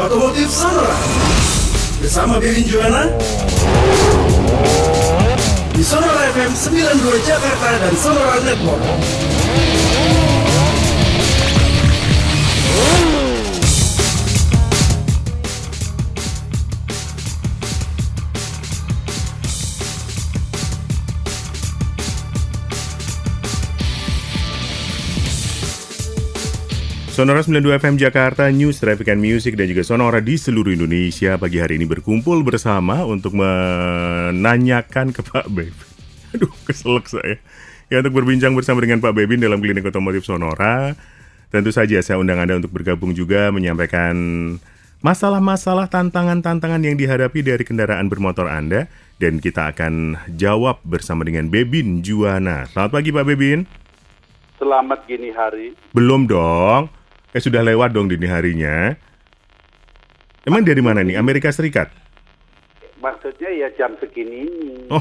Otomotif Sonora bersama Bebin Juana di Sonora FM 92 Jakarta dan Sonora Network. Sonora 92 FM Jakarta, News, Traffic and Music, dan juga Sonora di seluruh Indonesia pagi hari ini berkumpul bersama untuk menanyakan ke Pak Bebin. Aduh, keselak saya. Ya, untuk berbincang bersama dengan Pak Bebin dalam klinik otomotif Sonora. Tentu saja saya undang Anda untuk bergabung juga menyampaikan masalah-masalah tantangan-tantangan yang dihadapi dari kendaraan bermotor Anda. Dan kita akan jawab bersama dengan Bebin Juwana. Selamat pagi Pak Bebin. Selamat gini hari. Belum dong. Eh sudah lewat dong dini harinya. Emang dari mana nih? Amerika Serikat? Maksudnya ya jam segini ini. Oh.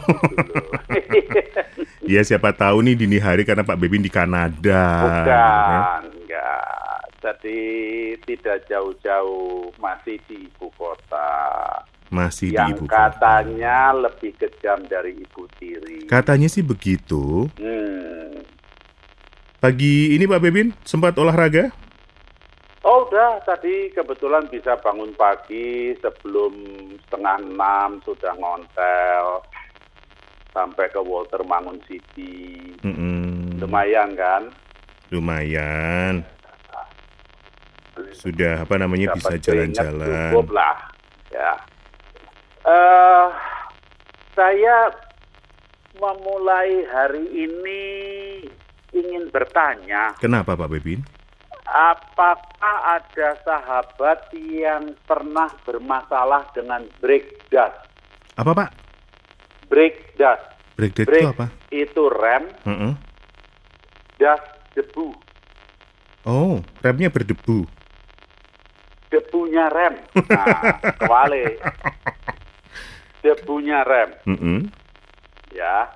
Iya siapa tahu nih dini hari karena Pak Bebin di Kanada. Bukan, enggak. Jadi tidak jauh-jauh, masih di ibu kota. Masih di Yang ibu kota. katanya lebih kejam dari ibu tiri. Katanya sih begitu. Hmm. Pagi ini Pak Bebin sempat olahraga? Oh udah, tadi kebetulan bisa bangun pagi sebelum setengah enam sudah ngontel sampai ke Walter Mangun City. Mm-mm. Lumayan kan? Lumayan. Sudah apa namanya bisa dapat keringat jalan-jalan. Cukup lah, ya. Eh, saya memulai hari ini ingin bertanya, Kenapa Pak Bebin? Apakah ada sahabat yang pernah bermasalah dengan brake dust? Apa Pak? Brake dust. Break itu apa? itu rem, Mm-mm. dust debu. Oh, remnya berdebu. Debunya rem. Nah. Debunya rem. Mm-mm. ya.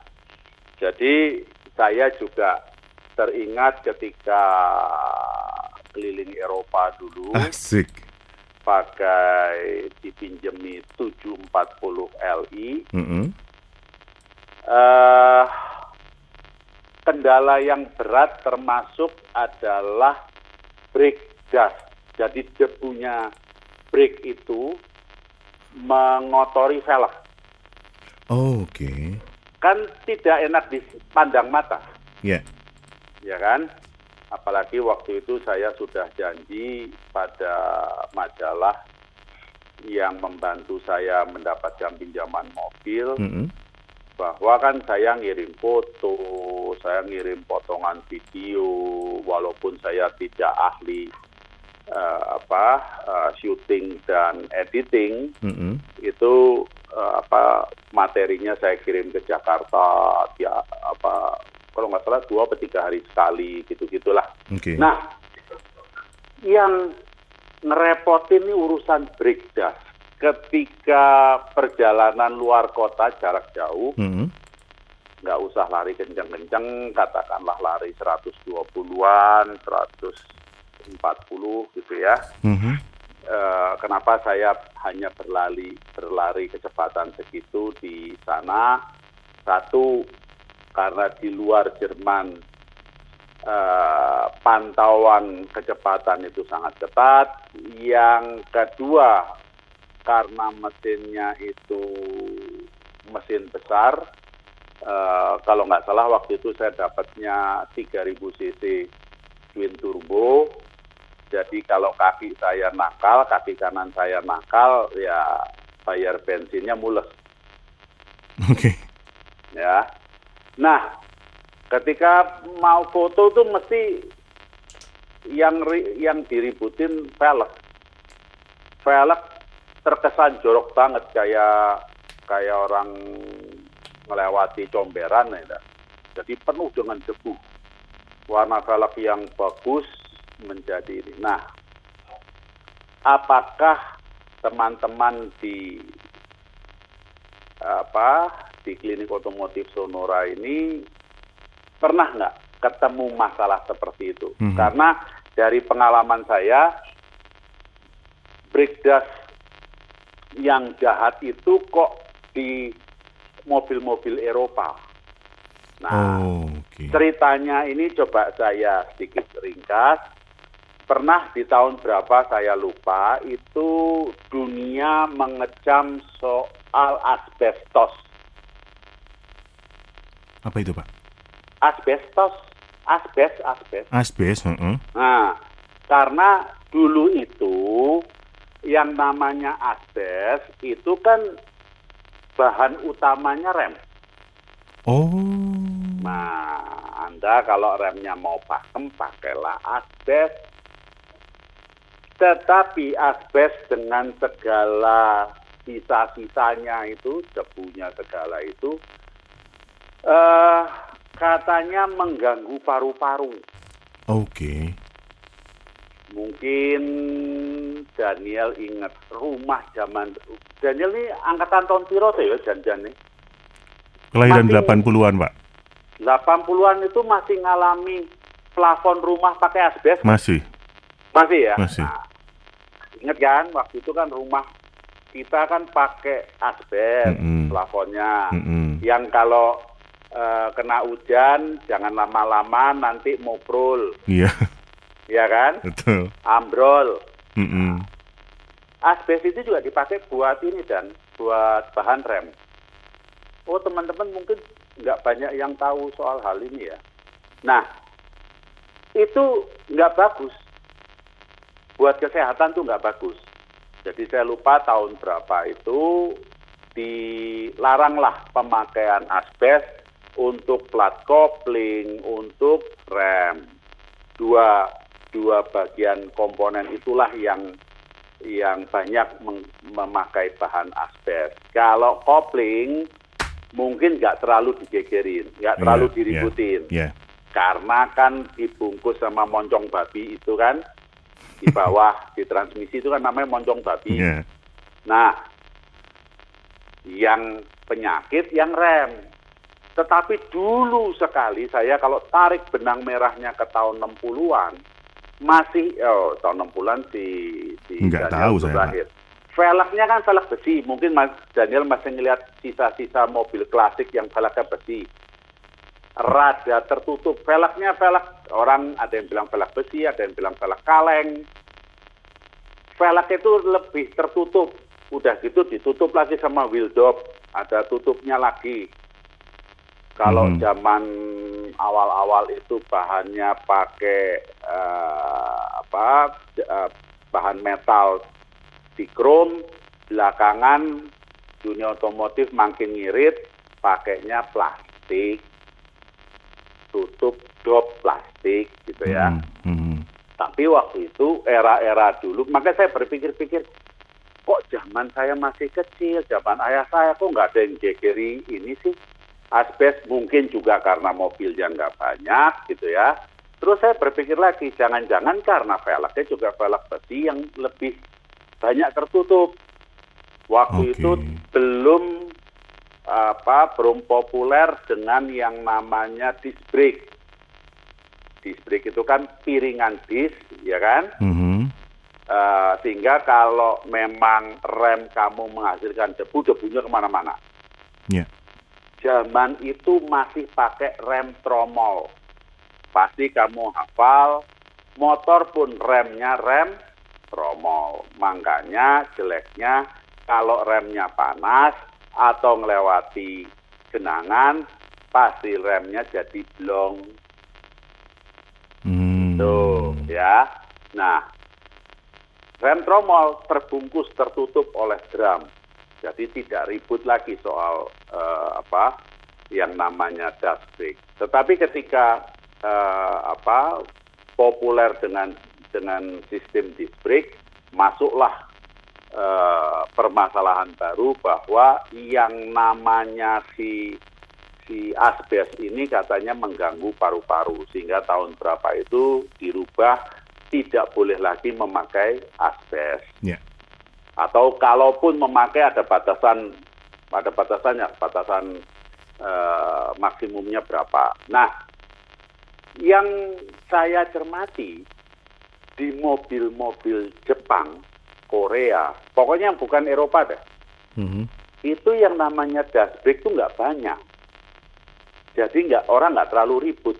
Jadi saya juga teringat ketika keliling Eropa dulu Asik. pakai dipinjemi 740 Li. Mm-mm. Eh, kendala yang berat termasuk adalah brake dust. Jadi debunya brake itu mengotori velg. Oh, Oke. Kan tidak enak dipandang mata. Ya. ya kan? Apalagi waktu itu saya sudah janji pada majalah yang membantu saya mendapatkan pinjaman mobil Mm-mm. bahwa kan saya ngirim foto, saya ngirim potongan video walaupun saya tidak ahli eh, apa eh, syuting dan editing Mm-mm. itu eh, apa materinya saya kirim ke Jakarta ya apa kalau nggak salah dua atau tiga hari sekali gitu gitulah. Oke. Nah, yang ngerepotin ini urusan dust. Ketika perjalanan luar kota jarak jauh, Mm-mm. nggak usah lari kenceng-kenceng, katakanlah lari 120-an, 140 gitu ya. Mhm. Eh, kenapa saya hanya berlari berlari kecepatan segitu di sana? Satu, karena di luar Jerman eh, pantauan kecepatan itu sangat ketat. Yang kedua, karena mesinnya itu mesin besar. Eh, kalau nggak salah waktu itu saya dapatnya 3000 cc twin turbo. Jadi kalau kaki saya nakal, kaki kanan saya nakal, ya bayar bensinnya mules Oke. ya. Nah, ketika mau foto tuh mesti yang yang diributin velg. Velg terkesan jorok banget kayak kayak orang melewati comberan ya. Jadi penuh dengan debu. Warna velg yang bagus menjadi ini. Nah, apakah teman-teman di apa di klinik otomotif Sonora ini pernah nggak ketemu masalah seperti itu? Mhm. Karena dari pengalaman saya brake dust yang jahat itu kok di mobil-mobil Eropa. Nah, Oh, oke. ceritanya ini coba saya sedikit ringkas. Pernah di tahun berapa saya lupa, itu dunia mengecam soal asbestos. Apa itu, Pak? Asbestos, asbes, asbes. Asbes, heeh. Nah, karena dulu itu yang namanya asbes itu kan bahan utamanya rem. Oh. Nah, Anda kalau remnya mau pakem, pakailah asbes. Tetapi asbes dengan segala sisa-sisanya itu, debunya segala itu, eh katanya mengganggu paru-paru. Oke. Mungkin Daniel ingat rumah zaman Daniel ini angkatan tahun piro tuh ya Jan-Jan nih? Kelahiran Masih- 80-an, Pak. 80-an itu masih ngalami plafon rumah pakai asbes Masih. masih ya? Masih. Nah, ingat kan waktu itu kan rumah kita kan pakai asbes Mm-mm. plafonnya. Mm-mm. Yang kalau eh, kena hujan jangan lama-lama nanti mobrol, Iya, ya kan? betul. Ambrol. Mm-mm. Asbes itu juga dipakai buat ini dan buat bahan rem. Oh teman-teman mungkin nggak banyak yang tahu soal hal ini ya. Nah itu nggak bagus. Buat kesehatan tuh nggak bagus. Jadi saya lupa tahun berapa itu dilaranglah pemakaian asbes untuk plat kopling, untuk rem. Dua dua bagian komponen itulah yang yang banyak memakai bahan asbes. Kalau kopling mungkin nggak terlalu digegerin, nggak terlalu Iya, diributin, Iya. karena kan dibungkus sama moncong babi itu kan di bawah di transmisi itu kan namanya moncong babi. Iya. Nah, yang penyakit yang rem. Tetapi dulu sekali saya kalau tarik benang merahnya ke tahun 60-an, masih, oh tahun 60-an si, si Nggak Daniel tahu saya, lahir. Velgnya kan velg besi, mungkin Mas Daniel masih ngelihat sisa-sisa mobil klasik yang velgnya besi. Rada tertutup, velgnya velg, orang ada yang bilang velg besi, ada yang bilang velg kaleng, velg itu lebih tertutup. Udah gitu ditutup lagi sama wheel dop, ada tutupnya lagi. Kalau Mhm. zaman awal-awal itu bahannya pakai eh, apa eh, bahan metal di krom, belakangan dunia otomotif makin ngirit, pakainya plastik, tutup dop plastik gitu ya. Mm, mm. Tapi waktu itu era-era dulu, makanya saya berpikir-pikir, kok zaman saya masih kecil, zaman ayah saya kok nggak ada yang jegeri ini sih. Asbes mungkin juga karena mobilnya nggak banyak gitu ya. Terus saya berpikir lagi, jangan-jangan karena velgnya juga velg besi yang lebih banyak tertutup. Waktu Oke. itu belum apa belum populer dengan yang namanya disc brake. Disc brake itu kan piringan disc, ya kan? Mhm. Eh, sehingga kalau memang rem kamu menghasilkan debu, debunya ke mana-mana. Iya. Zaman itu masih pakai rem tromol. Pasti kamu hafal, motor pun remnya rem tromol. Makanya jeleknya kalau remnya panas atau melewati genangan, pasti remnya jadi blong. Hmm. Tuh, ya. Nah, rem tromol terbungkus tertutup oleh drum. Jadi tidak ribut lagi soal eh, apa yang namanya dust brake. Tetapi ketika eh, apa populer dengan dengan sistem disc brake, masuklah eh, permasalahan baru bahwa yang namanya si si asbes ini katanya mengganggu paru-paru sehingga tahun berapa itu dirubah tidak boleh lagi memakai asbes Ya. atau kalaupun memakai ada batasan ada batasannya batasan eh, maksimumnya berapa. Nah, yang saya cermati di mobil-mobil Jepang Korea, pokoknya yang bukan Eropa deh. Mhm. Itu yang namanya dust brake itu nggak banyak. Jadi nggak orang nggak terlalu ribut.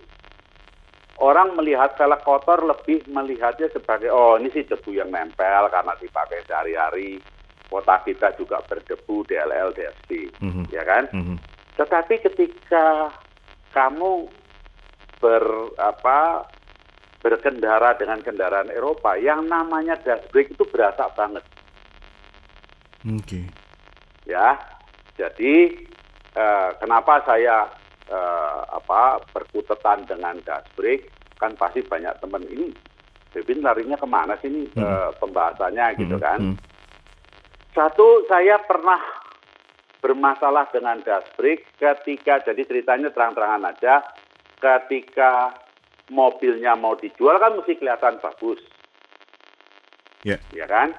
Orang melihat velg kotor lebih melihatnya sebagai oh ini sih debu yang nempel karena dipakai sehari-hari. Kota kita juga berdebu DLL, DSP, Mhm. ya kan? Mhm. Tetapi ketika kamu ber apa berkendara dengan kendaraan Eropa, yang namanya dust brake itu berasa banget, Oke. ya. Jadi eh, kenapa saya eh, apa berkutetan dengan dust brake? Kan pasti banyak teman ini, Bebin larinya ke mana sih ini Hmm. eh, pembahasannya gitu Mhm. kan? Mhm. Satu, saya pernah bermasalah dengan brake ketika, jadi ceritanya terang-terangan aja, ketika mobilnya mau dijual kan mesti kelihatan bagus, Ya. ya kan?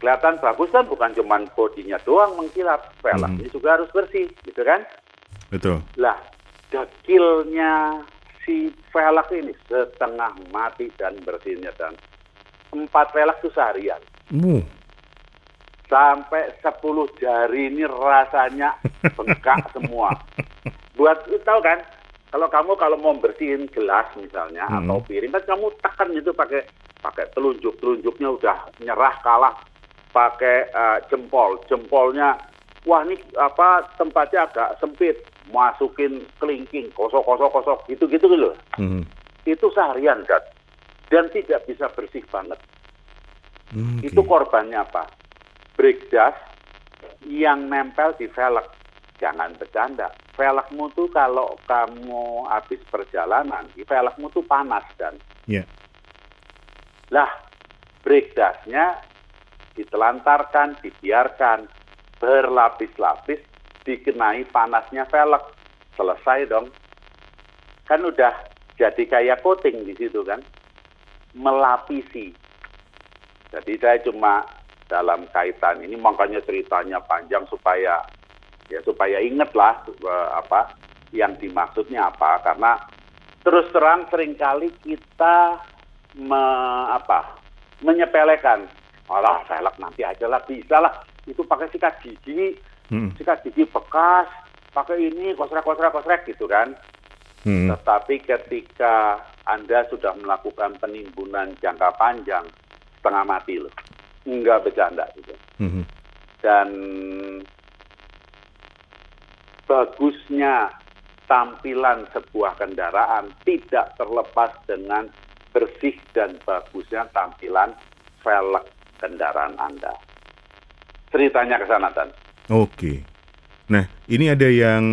Kelihatan bagus kan bukan cuma bodinya doang mengkilap, velgnya Mhm. juga harus bersih, gitu kan? Betul. Lah, dekilnya si velg ini setengah mati dan bersihnya dan empat velg itu seharian. Uh. Sampai 10 jari ini rasanya bengkak semua. Buat tahu kan, kalau kamu kalau mau bersihin gelas misalnya Hmm. atau piring kan kamu tekan itu pakai pakai telunjuk, telunjuknya udah nyerah kalah pakai eh, jempol, jempolnya wah ini apa tempatnya agak sempit, masukin kelingking, kosok kosok kosok gitu gitu loh. Mhm. Itu seharian kan, dan tidak bisa bersih banget. Oke. Itu korbannya apa? Brake dust yang nempel di velg. Jangan bercanda. Velgmu tuh kalau kamu habis perjalanan, di velgmu tuh panas dan Ya. lah brake dustnya ditelantarkan, dibiarkan berlapis-lapis dikenai panasnya velg. Selesai dong. Kan udah jadi kayak coating di situ kan. Melapisi. Jadi saya cuma dalam kaitan ini makanya ceritanya panjang supaya ya supaya inget lah eh, apa yang dimaksudnya apa karena terus terang sering kali kita me, apa menyepelekan alah velg nanti aja lah bisa lah itu pakai sikat gigi Mhm. sikat gigi bekas pakai ini kosrek kosrek kosrek gitu kan Mhm. tetapi ketika Anda sudah melakukan penimbunan jangka panjang, setengah mati loh. Enggak bercanda gitu. Mhm. Dan bagusnya tampilan sebuah kendaraan tidak terlepas dengan bersih dan bagusnya tampilan velg kendaraan Anda. Ceritanya ke sana, Dan. Oke. Nah, ini ada yang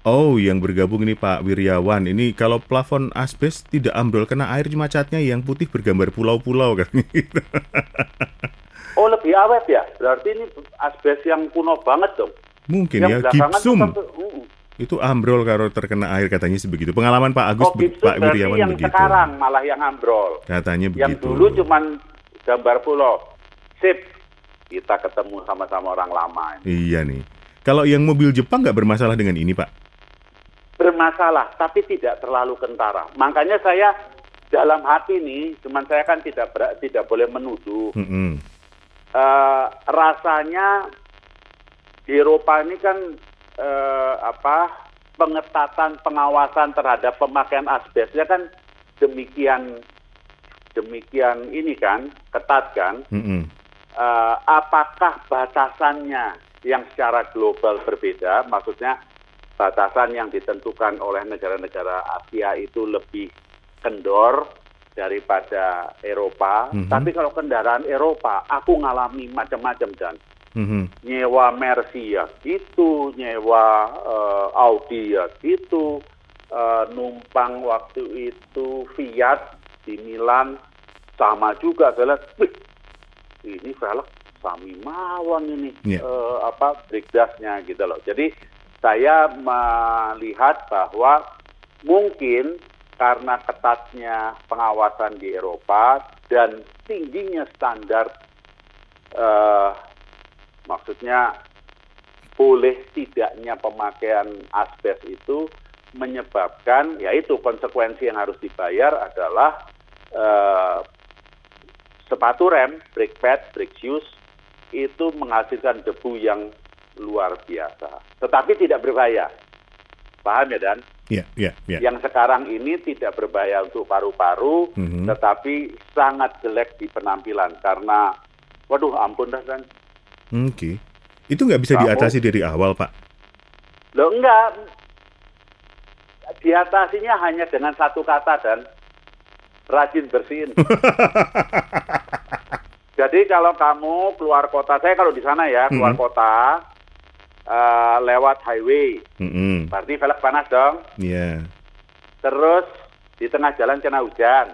Oh, yang bergabung ini Pak Wiryawan. Ini kalau plafon asbes tidak ambrol kena air cuma catnya yang putih bergambar pulau-pulau kan. Oh, lebih awet ya? Berarti ini asbes yang kuno banget dong. Mungkin yang ya gipsum. Mm. Itu ambrol kalau terkena air katanya sebegitu. Pengalaman Pak Agus Oh, Pak Wiryawan yang begitu. sekarang malah yang ambrol. Katanya Yang begitu. dulu cuman gambar pulau. Sip, kita ketemu sama-sama orang lama. ini. Iya nih. Kalau yang mobil Jepang nggak bermasalah dengan ini, Pak? Bermasalah, tapi tidak terlalu kentara. Makanya saya dalam hati nih, cuman saya kan tidak ber- tidak boleh menuduh. Mm-mm. Eh, rasanya di Eropa ini kan eh, apa pengetatan pengawasan terhadap pemakaian asbesnya kan demikian demikian ini kan ketat kan Mm-mm. Eh, apakah batasannya yang secara global berbeda maksudnya batasan yang ditentukan oleh negara-negara Asia itu lebih kendor daripada Eropa Mhm. tapi kalau kendaraan Eropa aku ngalami macam-macam dan Mhm. nyewa Mercy ya gitu, nyewa eh, Audi ya gitu, eh, numpang waktu itu Fiat di Milan sama juga lihat, wih, ini velg Sami mawon ini Iya. eh, apa brake dustnya gitu loh. Jadi saya melihat bahwa mungkin karena ketatnya pengawasan di Eropa dan tingginya standar eh, maksudnya boleh tidaknya pemakaian asbes itu menyebabkan yaitu konsekuensi yang harus dibayar adalah eh, sepatu rem, brake pad, brake shoes itu menghasilkan debu yang luar biasa. Tetapi tidak berbahaya. Paham ya Dan? Iya, iya, iya. Yang sekarang ini tidak berbahaya untuk paru-paru, Mhm. tetapi sangat jelek di penampilan karena, waduh ampun dah kan. Oke. Itu nggak bisa Kamu- diatasi dari awal, Pak. Loh enggak, diatasinya hanya dengan satu kata dan rajin bersihin. Jadi kalau kamu keluar kota, saya kalau di sana ya keluar Mhm. kota eh, lewat highway, Mm-mm. berarti velg panas dong. Iya. Terus di tengah jalan kena hujan.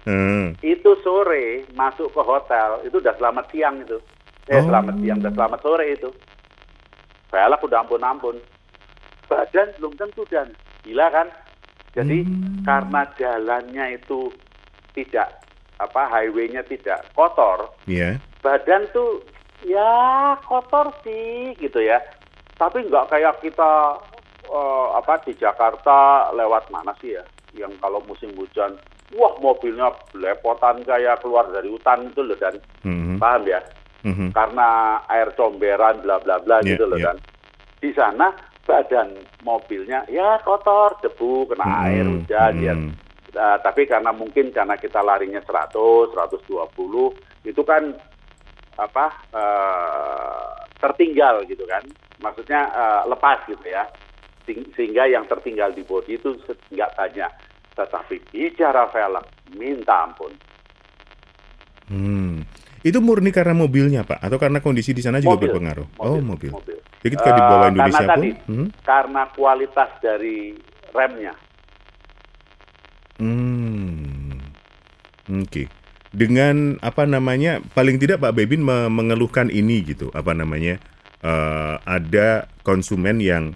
Hmm. Itu sore masuk ke hotel itu udah selamat siang itu. Eh Oh. selamat siang, udah selamat sore itu. Velg udah ampun-ampun. Badan belum tentu dan gila kan. Jadi Hmm. karena jalannya itu tidak apa highway-nya tidak kotor, Iya. badan tuh ya kotor sih gitu ya. Tapi nggak kayak kita eh, apa di Jakarta lewat mana sih ya? Yang kalau musim hujan, wah mobilnya belepotan kayak keluar dari hutan itu loh dan Mhm. paham ya? Mhm. Karena air comberan bla bla bla Iya, gitu loh iya. dan di sana badan mobilnya ya kotor debu kena Mhm. air hujan ya Mhm. Nah, tapi karena mungkin karena kita larinya 100, 120 itu kan apa eh, tertinggal gitu kan. Maksudnya eh, lepas gitu ya. Sehingga yang tertinggal di bodi itu nggak banyak. Tetapi bicara velg, minta ampun. Hmm. Itu murni karena mobilnya, Pak, atau karena kondisi di sana juga Mobil. berpengaruh? oh, mobil. mobil. Jadi ketika dibawa Eh, Indonesia karena pun, tadi, hmm? Karena kualitas dari remnya. Hmm. Oke. Dengan apa namanya? Paling tidak Pak Bebin me- mengeluhkan ini gitu. Apa namanya? eh, ada konsumen yang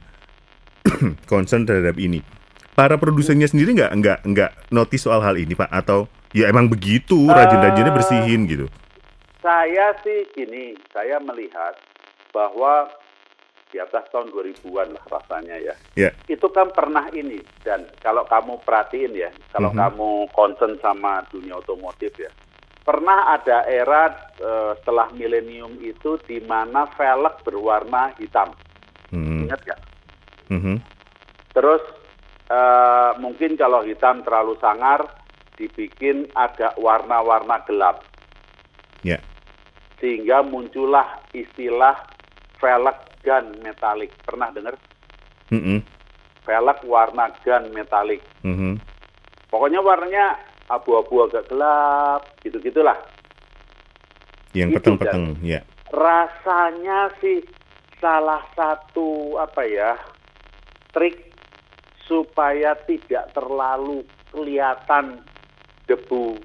concern terhadap ini. Para produsennya sendiri nggak nggak nggak notice soal hal ini Pak? Atau ya emang begitu rajin-rajinnya Eh, bersihin gitu? Saya sih gini, saya melihat bahwa di atas tahun 2000-an lah rasanya ya. Ya. Itu kan pernah ini dan kalau kamu perhatiin ya, kalau Mhm. kamu concern sama dunia otomotif ya. Pernah ada era eh, setelah milenium itu di mana velg berwarna hitam. Hmm. Ingat nggak? Mhm. Terus eh, mungkin kalau hitam terlalu sangar dibikin agak warna-warna gelap. Ya. sehingga muncullah istilah velg gun metalik. Pernah dengar? Mhm. Velg warna gun metalik. Mhm. Pokoknya warnanya abu-abu agak gelap, gitu-gitulah. Yang Itu, peteng-peteng, ya. Rasanya sih salah satu apa ya trik supaya tidak terlalu kelihatan debu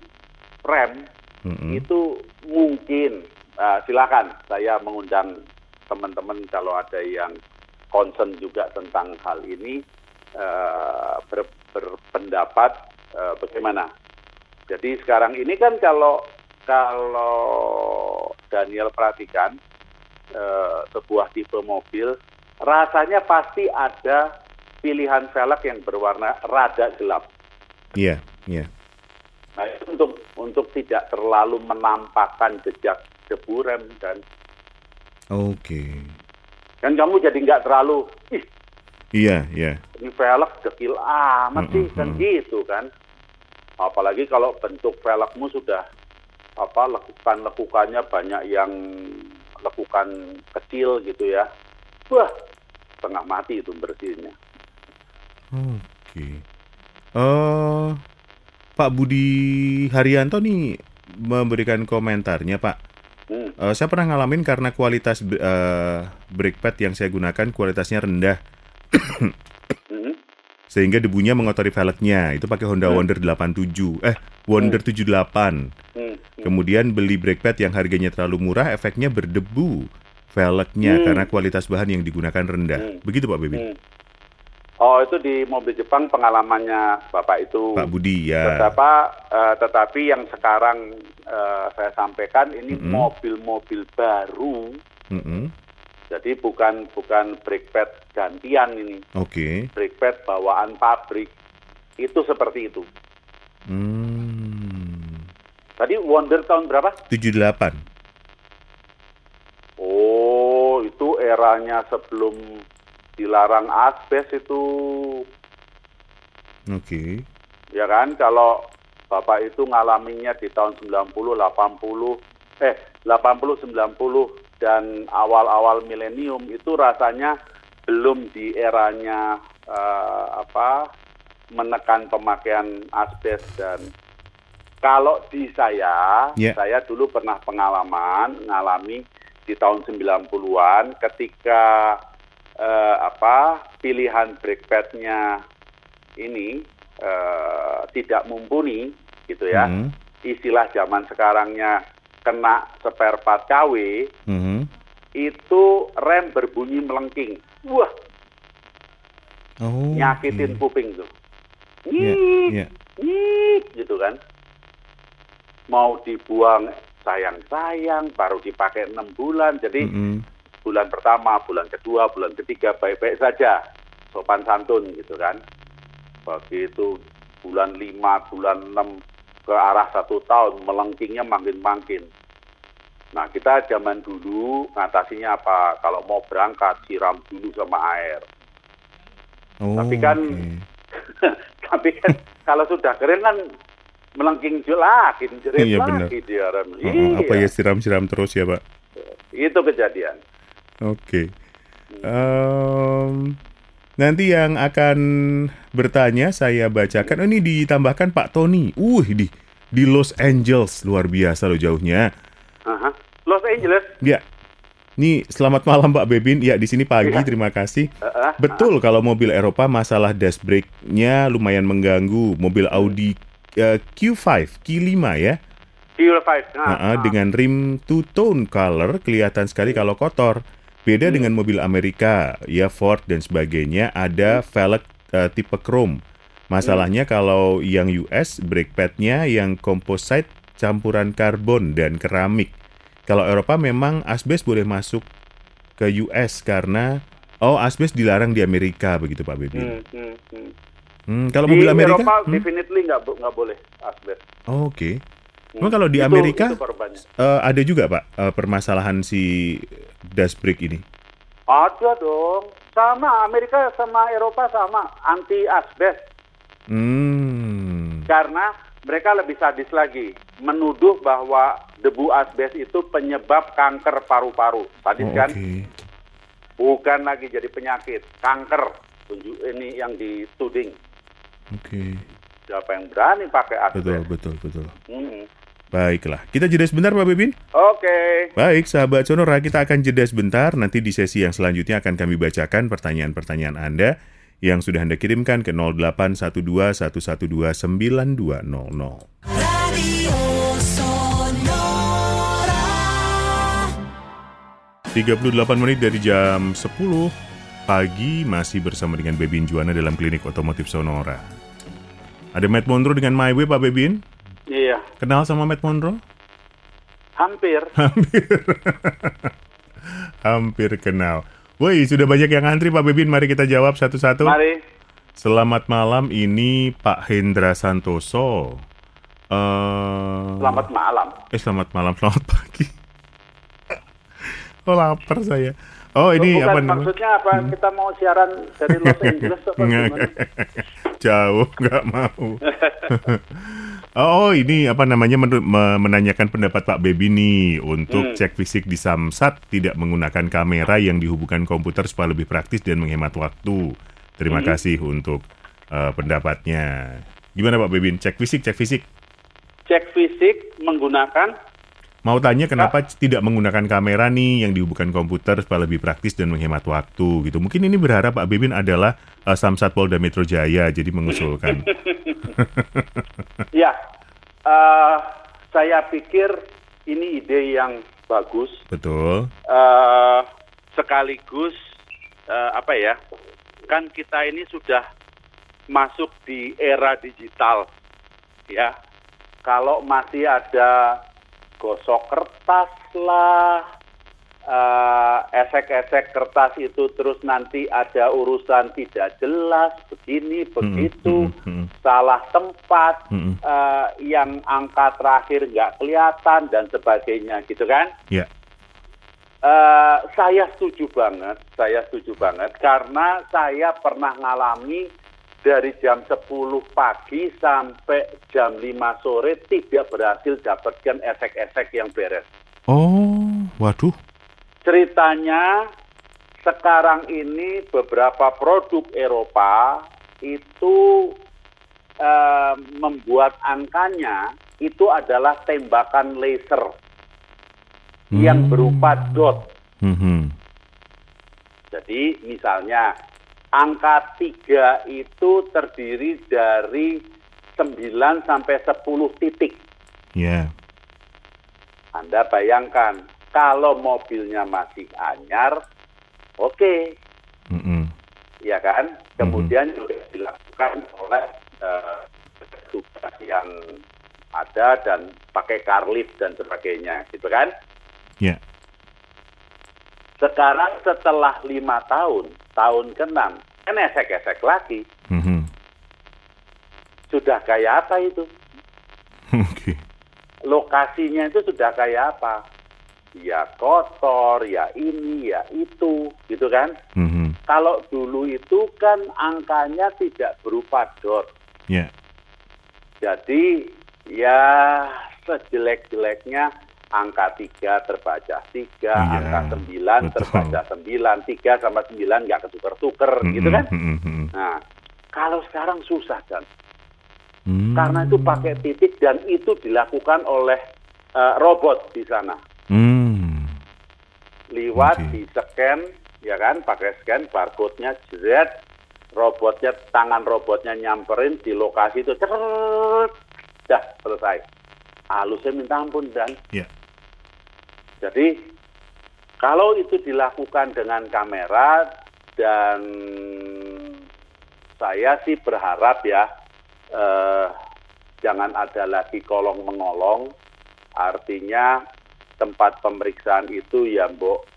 rem Mhm. itu mungkin uh, silakan saya mengundang teman-teman kalau ada yang concern juga tentang hal ini uh, ber- berpendapat uh, bagaimana. Jadi sekarang ini kan kalau kalau Daniel perhatikan uh, sebuah tipe mobil rasanya pasti ada pilihan velg yang berwarna rada gelap. Iya, iya. Nah, itu untuk untuk tidak terlalu menampakkan jejak debu rem dan Oke. kan kamu jadi nggak terlalu ih Iya, iya. ini velg dekil amat sih Mm-mm, kan mm. gitu kan. Apalagi kalau bentuk velgmu sudah apa lekukan lekukannya banyak yang lekukan kecil gitu ya. Wah, setengah mati itu bersihnya. Oke. Eh, Pak Budi Haryanto nih memberikan komentarnya, Pak. Hmm. Eh, saya pernah ngalamin karena kualitas eh, brake pad yang saya gunakan kualitasnya rendah. Sehingga debunya mengotori velgnya. Itu pakai Honda Hmm. Wonder 87, eh Wonder 78. Hmm. Kemudian beli brake pad yang harganya terlalu murah, efeknya berdebu velgnya Hmm. karena kualitas bahan yang digunakan rendah. Hmm. Begitu Pak Bebin? Hmm. Oh itu di mobil Jepang pengalamannya bapak itu. Pak Budi ya. Betapa, eh, tetapi yang sekarang eh, saya sampaikan ini Mm-mm. mobil-mobil baru, Mm-mm. Jadi bukan bukan brake pad gantian ini, Oke. brake pad bawaan pabrik itu seperti itu. Hmm. Tadi Wonder tahun berapa? 78. Oh, itu eranya sebelum dilarang asbes itu. Oke. Ya kan, kalau Bapak itu ngalaminya di tahun 90, 80, eh 80, 90 dan awal-awal milenium itu rasanya belum di eranya eh, apa menekan pemakaian asbes dan kalau di saya, Yeah. saya dulu pernah pengalaman ngalami di tahun 90-an ketika eh, apa pilihan brake pad-nya ini eh, tidak mumpuni gitu ya. Mhm. Istilah zaman sekarangnya kena spare part KW Mhm. itu rem berbunyi melengking. Wah, Oh. nyakitin oke. kuping tuh. Iya, Nyik, iya. nyik gitu kan. Mau dibuang sayang-sayang baru dipakai enam bulan. Jadi Mhm. bulan pertama, bulan kedua, bulan ketiga baik-baik saja. Sopan santun gitu kan. Begitu bulan lima, bulan enam ke arah satu tahun melengkingnya makin-makin. Nah kita zaman dulu ngatasinya apa? Kalau mau berangkat siram dulu sama air. Oh, Tapi kan oke. Tapi kan kalau sudah kering kan melengking lagi, jerit Iya, benar. lagi dia. Oh, Iya, apa ya siram-siram terus ya, Pak? itu kejadian. Oke. Em, nanti yang akan bertanya saya bacakan. Oh, ini ditambahkan Pak Tony. Uh, di di Los Angeles luar biasa loh jauhnya. Aha. Los Angeles, Ya. Nih, selamat malam Pak Bebin. Ya, di sini pagi. Iya. Terima kasih. Heeh. Betul kalau mobil Eropa masalah dash brake-nya lumayan mengganggu. Mobil Audi eh, Q5, Q5 ya. Fuel 5. Nah, Nah, nah. dengan rim two tone color kelihatan sekali kalau kotor. Beda dengan mobil Amerika, ya Ford dan sebagainya ada velg eh, tipe chrome. Masalahnya kalau yang US brake pad-nya yang composite campuran karbon dan keramik. Kalau Eropa memang asbes boleh masuk ke US karena oh asbes dilarang di Amerika begitu Pak Bebi. Hmm, hmm, hmm. Hmm, kalau Di mobil Amerika? Eropa Hmm? definitely nggak nggak boleh asbes. Oh, Oke. Hmm. Emang kalau di Itu- Amerika itu eh, ada juga Pak eh, permasalahan si dash brake ini? Ada dong. Sama Amerika sama Eropa sama anti asbes Hmm. karena mereka lebih sadis lagi menuduh bahwa debu asbes itu penyebab kanker paru-paru. Sadis Oh, kan? Oke. Bukan lagi jadi penyakit, kanker. Tunjuk ini yang dituding. Oke. Siapa yang berani pakai asbes? Betul, betul, betul. Hmm. Baiklah, kita jeda sebentar Pak Bebin. Oke. Baik, sahabat Sonora, kita akan jeda sebentar. Nanti di sesi yang selanjutnya akan kami bacakan pertanyaan-pertanyaan Anda yang sudah Anda kirimkan ke 0812 112 9200. Radio Sonora. 38 menit dari jam 10 pagi masih bersama dengan Bebin Juana dalam klinik otomotif Sonora. Ada Matt Monroe dengan My Way, Pak Bebin. Iya, Kenal sama Matt Monroe? hampir. Hampir kenal. Woi, sudah banyak yang antri Pak Bebin. Mari kita jawab satu-satu. Mari. Selamat malam, ini Pak Hendra Santoso. Eh, Selamat malam. Eh, selamat malam, selamat pagi. oh, lapar saya. Oh, ini Bukan, apa namanya? maksudnya apa? Kita mau siaran dari Los Angeles apa gimana? Jauh, nggak mau. oh, ini apa namanya menur- me- menanyakan pendapat Pak Bebi nih untuk Hmm. cek fisik di Samsat tidak menggunakan kamera yang dihubungkan komputer supaya lebih praktis dan menghemat waktu. Terima Hmm. kasih untuk eh, pendapatnya. Gimana Pak Bebin? Cek fisik, cek fisik. Cek fisik menggunakan Mau tanya kenapa tidak menggunakan kamera nih yang dihubungkan komputer supaya lebih praktis dan menghemat waktu gitu. Mungkin ini berharap Pak Bebin adalah eh, Samsat Polda Metro Jaya jadi mengusulkan. ya. eh, saya pikir ini ide yang bagus. Betul. eh sekaligus eh, apa ya? Kan kita ini sudah masuk di era digital, ya. Kalau masih ada gosok kertas lah, eh, esek-esek kertas itu terus nanti ada urusan tidak jelas begini begitu mm, mm. salah tempat Mm-mm. eh, yang angka terakhir nggak kelihatan dan sebagainya gitu kan Ya. Eh, saya setuju banget saya setuju banget karena saya pernah ngalami dari jam 10 pagi sampai jam 5 sore tidak berhasil dapatkan esek-esek yang beres Oh, waduh. ceritanya sekarang ini beberapa produk Eropa itu eh, membuat angkanya itu adalah tembakan laser yang Hmm. berupa dot. Mhm. Jadi misalnya angka 3 itu terdiri dari 9 sampai 10 titik. Ya. Anda bayangkan kalau mobilnya masih anyar, oke, Mm-mm. ya kan? Kemudian juga dilakukan oleh eh, tugas yang ada dan pakai karlif dan sebagainya, gitu kan? Ya. Sekarang setelah lima tahun, tahun ke-6, kan esek-esek lagi. Mhm. Sudah kayak apa itu? Oke. Lokasinya itu sudah kayak apa? Ya kotor, ya ini, ya itu, gitu kan? Mhm. Kalau dulu itu kan angkanya tidak berupa dot. Ya. Jadi ya sejelek-jeleknya angka 3 terbaca 3, Iya, angka 9 betul. terbaca 9, 3 sama 9 nggak ketuker-tuker gitu Mm-mm, kan. mm-mm, mm-mm. Nah, kalau sekarang susah kan. Hmm. Karena itu pakai titik dan itu dilakukan oleh eh, robot di sana. Hmm. Liwat Oke. di scan ya kan, pakai scan barcode-nya jeret, robotnya tangan robotnya nyamperin di lokasi itu ceret, dah selesai. Halusnya minta ampun dan Ya. Jadi kalau itu dilakukan dengan kamera dan saya sih berharap ya eh, jangan ada lagi kolong mengolong. Artinya tempat pemeriksaan itu ya mbok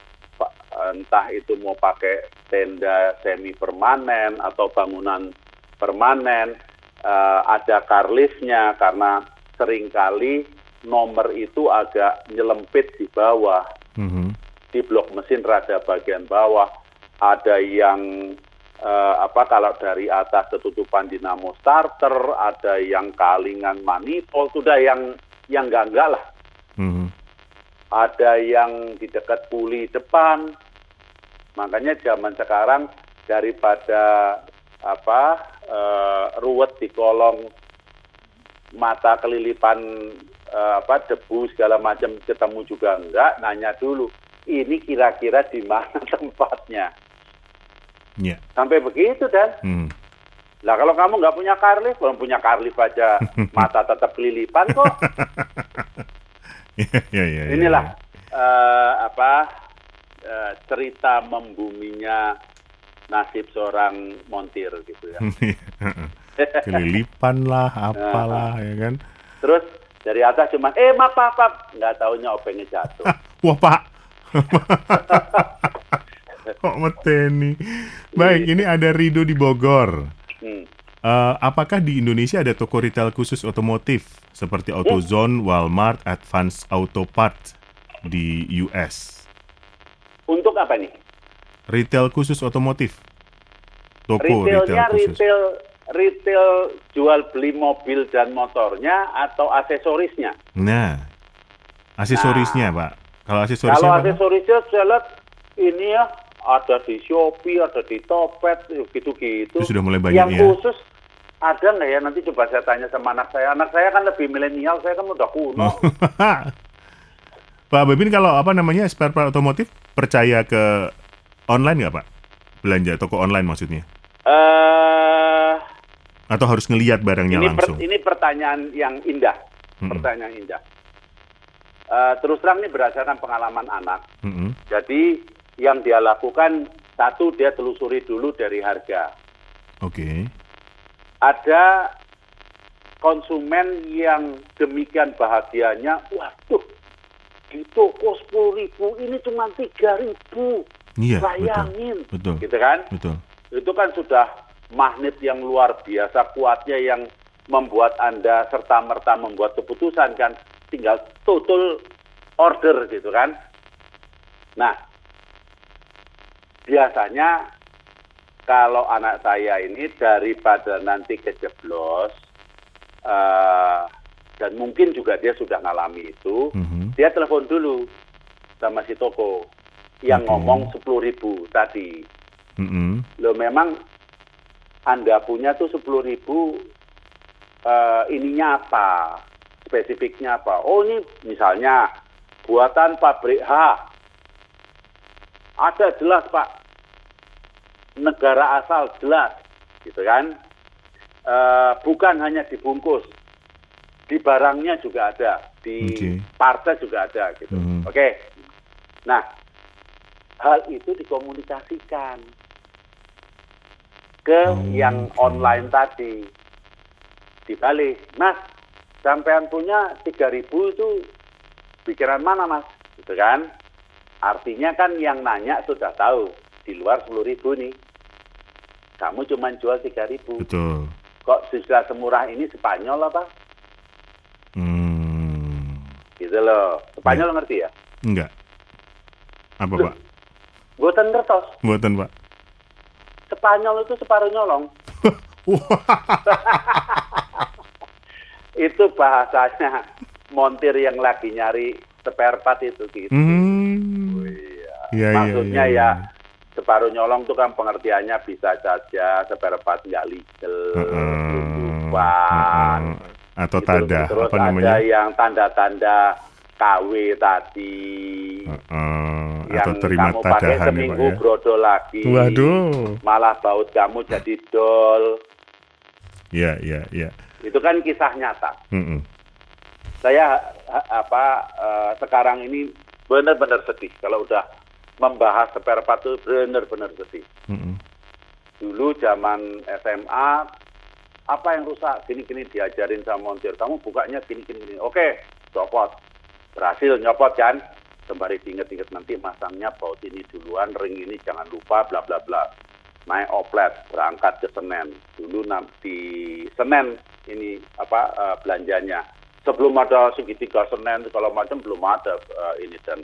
entah itu mau pakai tenda semi permanen atau bangunan permanen eh, ada karlisnya karena sering kali nomor itu agak nyelempit di bawah Mhm. di blok mesin rada bagian bawah ada yang eh, apa kalau dari atas ketutupan dinamo starter ada yang kalingan manifold sudah yang yang enggak enggak lah Mhm. ada yang di dekat puli depan makanya zaman sekarang daripada apa eh, ruwet di kolong mata kelilipan apa debu segala macam ketemu juga enggak nanya dulu ini kira-kira di mana tempatnya Ya. sampai begitu dan Hmm. lah kalau kamu nggak punya karlif belum punya karlif aja mata tetap kelilipan kok Ya, ya, ya, ya, inilah eh, apa eh, cerita membuminya nasib seorang montir gitu ya. ya. Kelilipan lah, apalah ya kan. Terus dari atas cuma eh maaf maaf, maaf. nggak taunya opengnya jatuh. Wah pak. Kok meteni. Baik, ini ada Rido di Bogor. Hmm. Eh, apakah di Indonesia ada toko retail khusus otomotif seperti AutoZone, Walmart, Advance Auto Parts di US? Untuk apa nih? Retail khusus otomotif. Toko Retailnya retail khusus. retail retail jual beli mobil dan motornya atau aksesorisnya? Nah, aksesorisnya, Pak. Kalau aksesorisnya Kalau aksesorisnya saya lihat ini ya ada di Shopee, ada di Topet, gitu-gitu. Itu sudah mulai banyak Yang ya. khusus ada nggak ya? Nanti coba saya tanya sama anak saya. Anak saya kan lebih milenial, saya kan udah kuno. Oh. Pak Bebin kalau apa namanya spare part otomotif percaya ke online nggak Pak? Belanja toko online maksudnya? Eh, Atau harus ngelihat barangnya ini, per- langsung? ini pertanyaan yang indah, Mm-mm. pertanyaan yang indah. Eh, terus terang ini berdasarkan pengalaman anak. Mm-mm. Jadi yang dia lakukan satu dia telusuri dulu dari harga. Oke. ada konsumen yang demikian bahagianya, waduh, di toko sepuluh ribu ini cuma tiga ribu. Iya, Bayangin, betul. gitu kan? Betul. Itu kan sudah magnet yang luar biasa kuatnya yang membuat anda serta merta membuat keputusan kan, tinggal total order gitu kan. Nah, biasanya kalau anak saya ini daripada nanti kejeblos uh, dan mungkin juga dia sudah ngalami itu, Mhm. dia telepon dulu sama si toko yang Oke. ngomong sepuluh ribu tadi. Mm-mm. Lo memang anda punya tuh sepuluh ribu eh, ininya apa, spesifiknya apa? Oh ini misalnya buatan pabrik H. Ada jelas pak, negara asal jelas, gitu kan? Eh, bukan hanya dibungkus, di barangnya juga ada, di Oke. partai juga ada, gitu. Mhm. Oke. Nah, hal itu dikomunikasikan ke Oke. yang online tadi. Dibalik, Mas, sampean punya 3000 itu pikiran mana, Mas? Gitu kan? Artinya kan yang nanya sudah tahu di luar 10.000 nih. Kamu cuma jual 3000. Betul. Kok sudah semurah ini Spanyol apa? Hmm. Gitu loh. Spanyol ngerti ya? Enggak. Apa, Loh. Pak? Buatan ngertos. Buatan, Pak. Spanyol itu separuh nyolong. itu bahasanya montir yang lagi nyari spare part itu gitu. Hmm. Iya. Iya, iya, Maksudnya iya, ya iya. separuh nyolong itu kan pengertiannya bisa saja spare part nggak legal, selundupan. Heeh. Atau Gitu. tada, Terus apa ada namanya? yang tanda-tanda KW tadi. Heeh. yang Atau terima kamu pakai tadahan ya, seminggu ya. brodol lagi. Waduh. Malah baut kamu jadi dol. Iya, iya, iya. Itu kan kisah nyata. Mm-mm. saya ha- apa eh, sekarang ini benar-benar sedih kalau udah membahas spare part itu benar-benar sedih. Mm-mm. Dulu zaman SMA apa yang rusak gini-gini diajarin sama montir kamu bukanya gini-gini gini. Oke, copot. Berhasil nyopot kan? Sembari diinget-inget nanti masangnya baut ini duluan, ring ini jangan lupa bla bla bla. Naik oplet, berangkat ke Senen. Dulu di Senen ini apa eh, belanjanya. Sebelum ada segitiga Senen segala macam belum ada eh, ini dan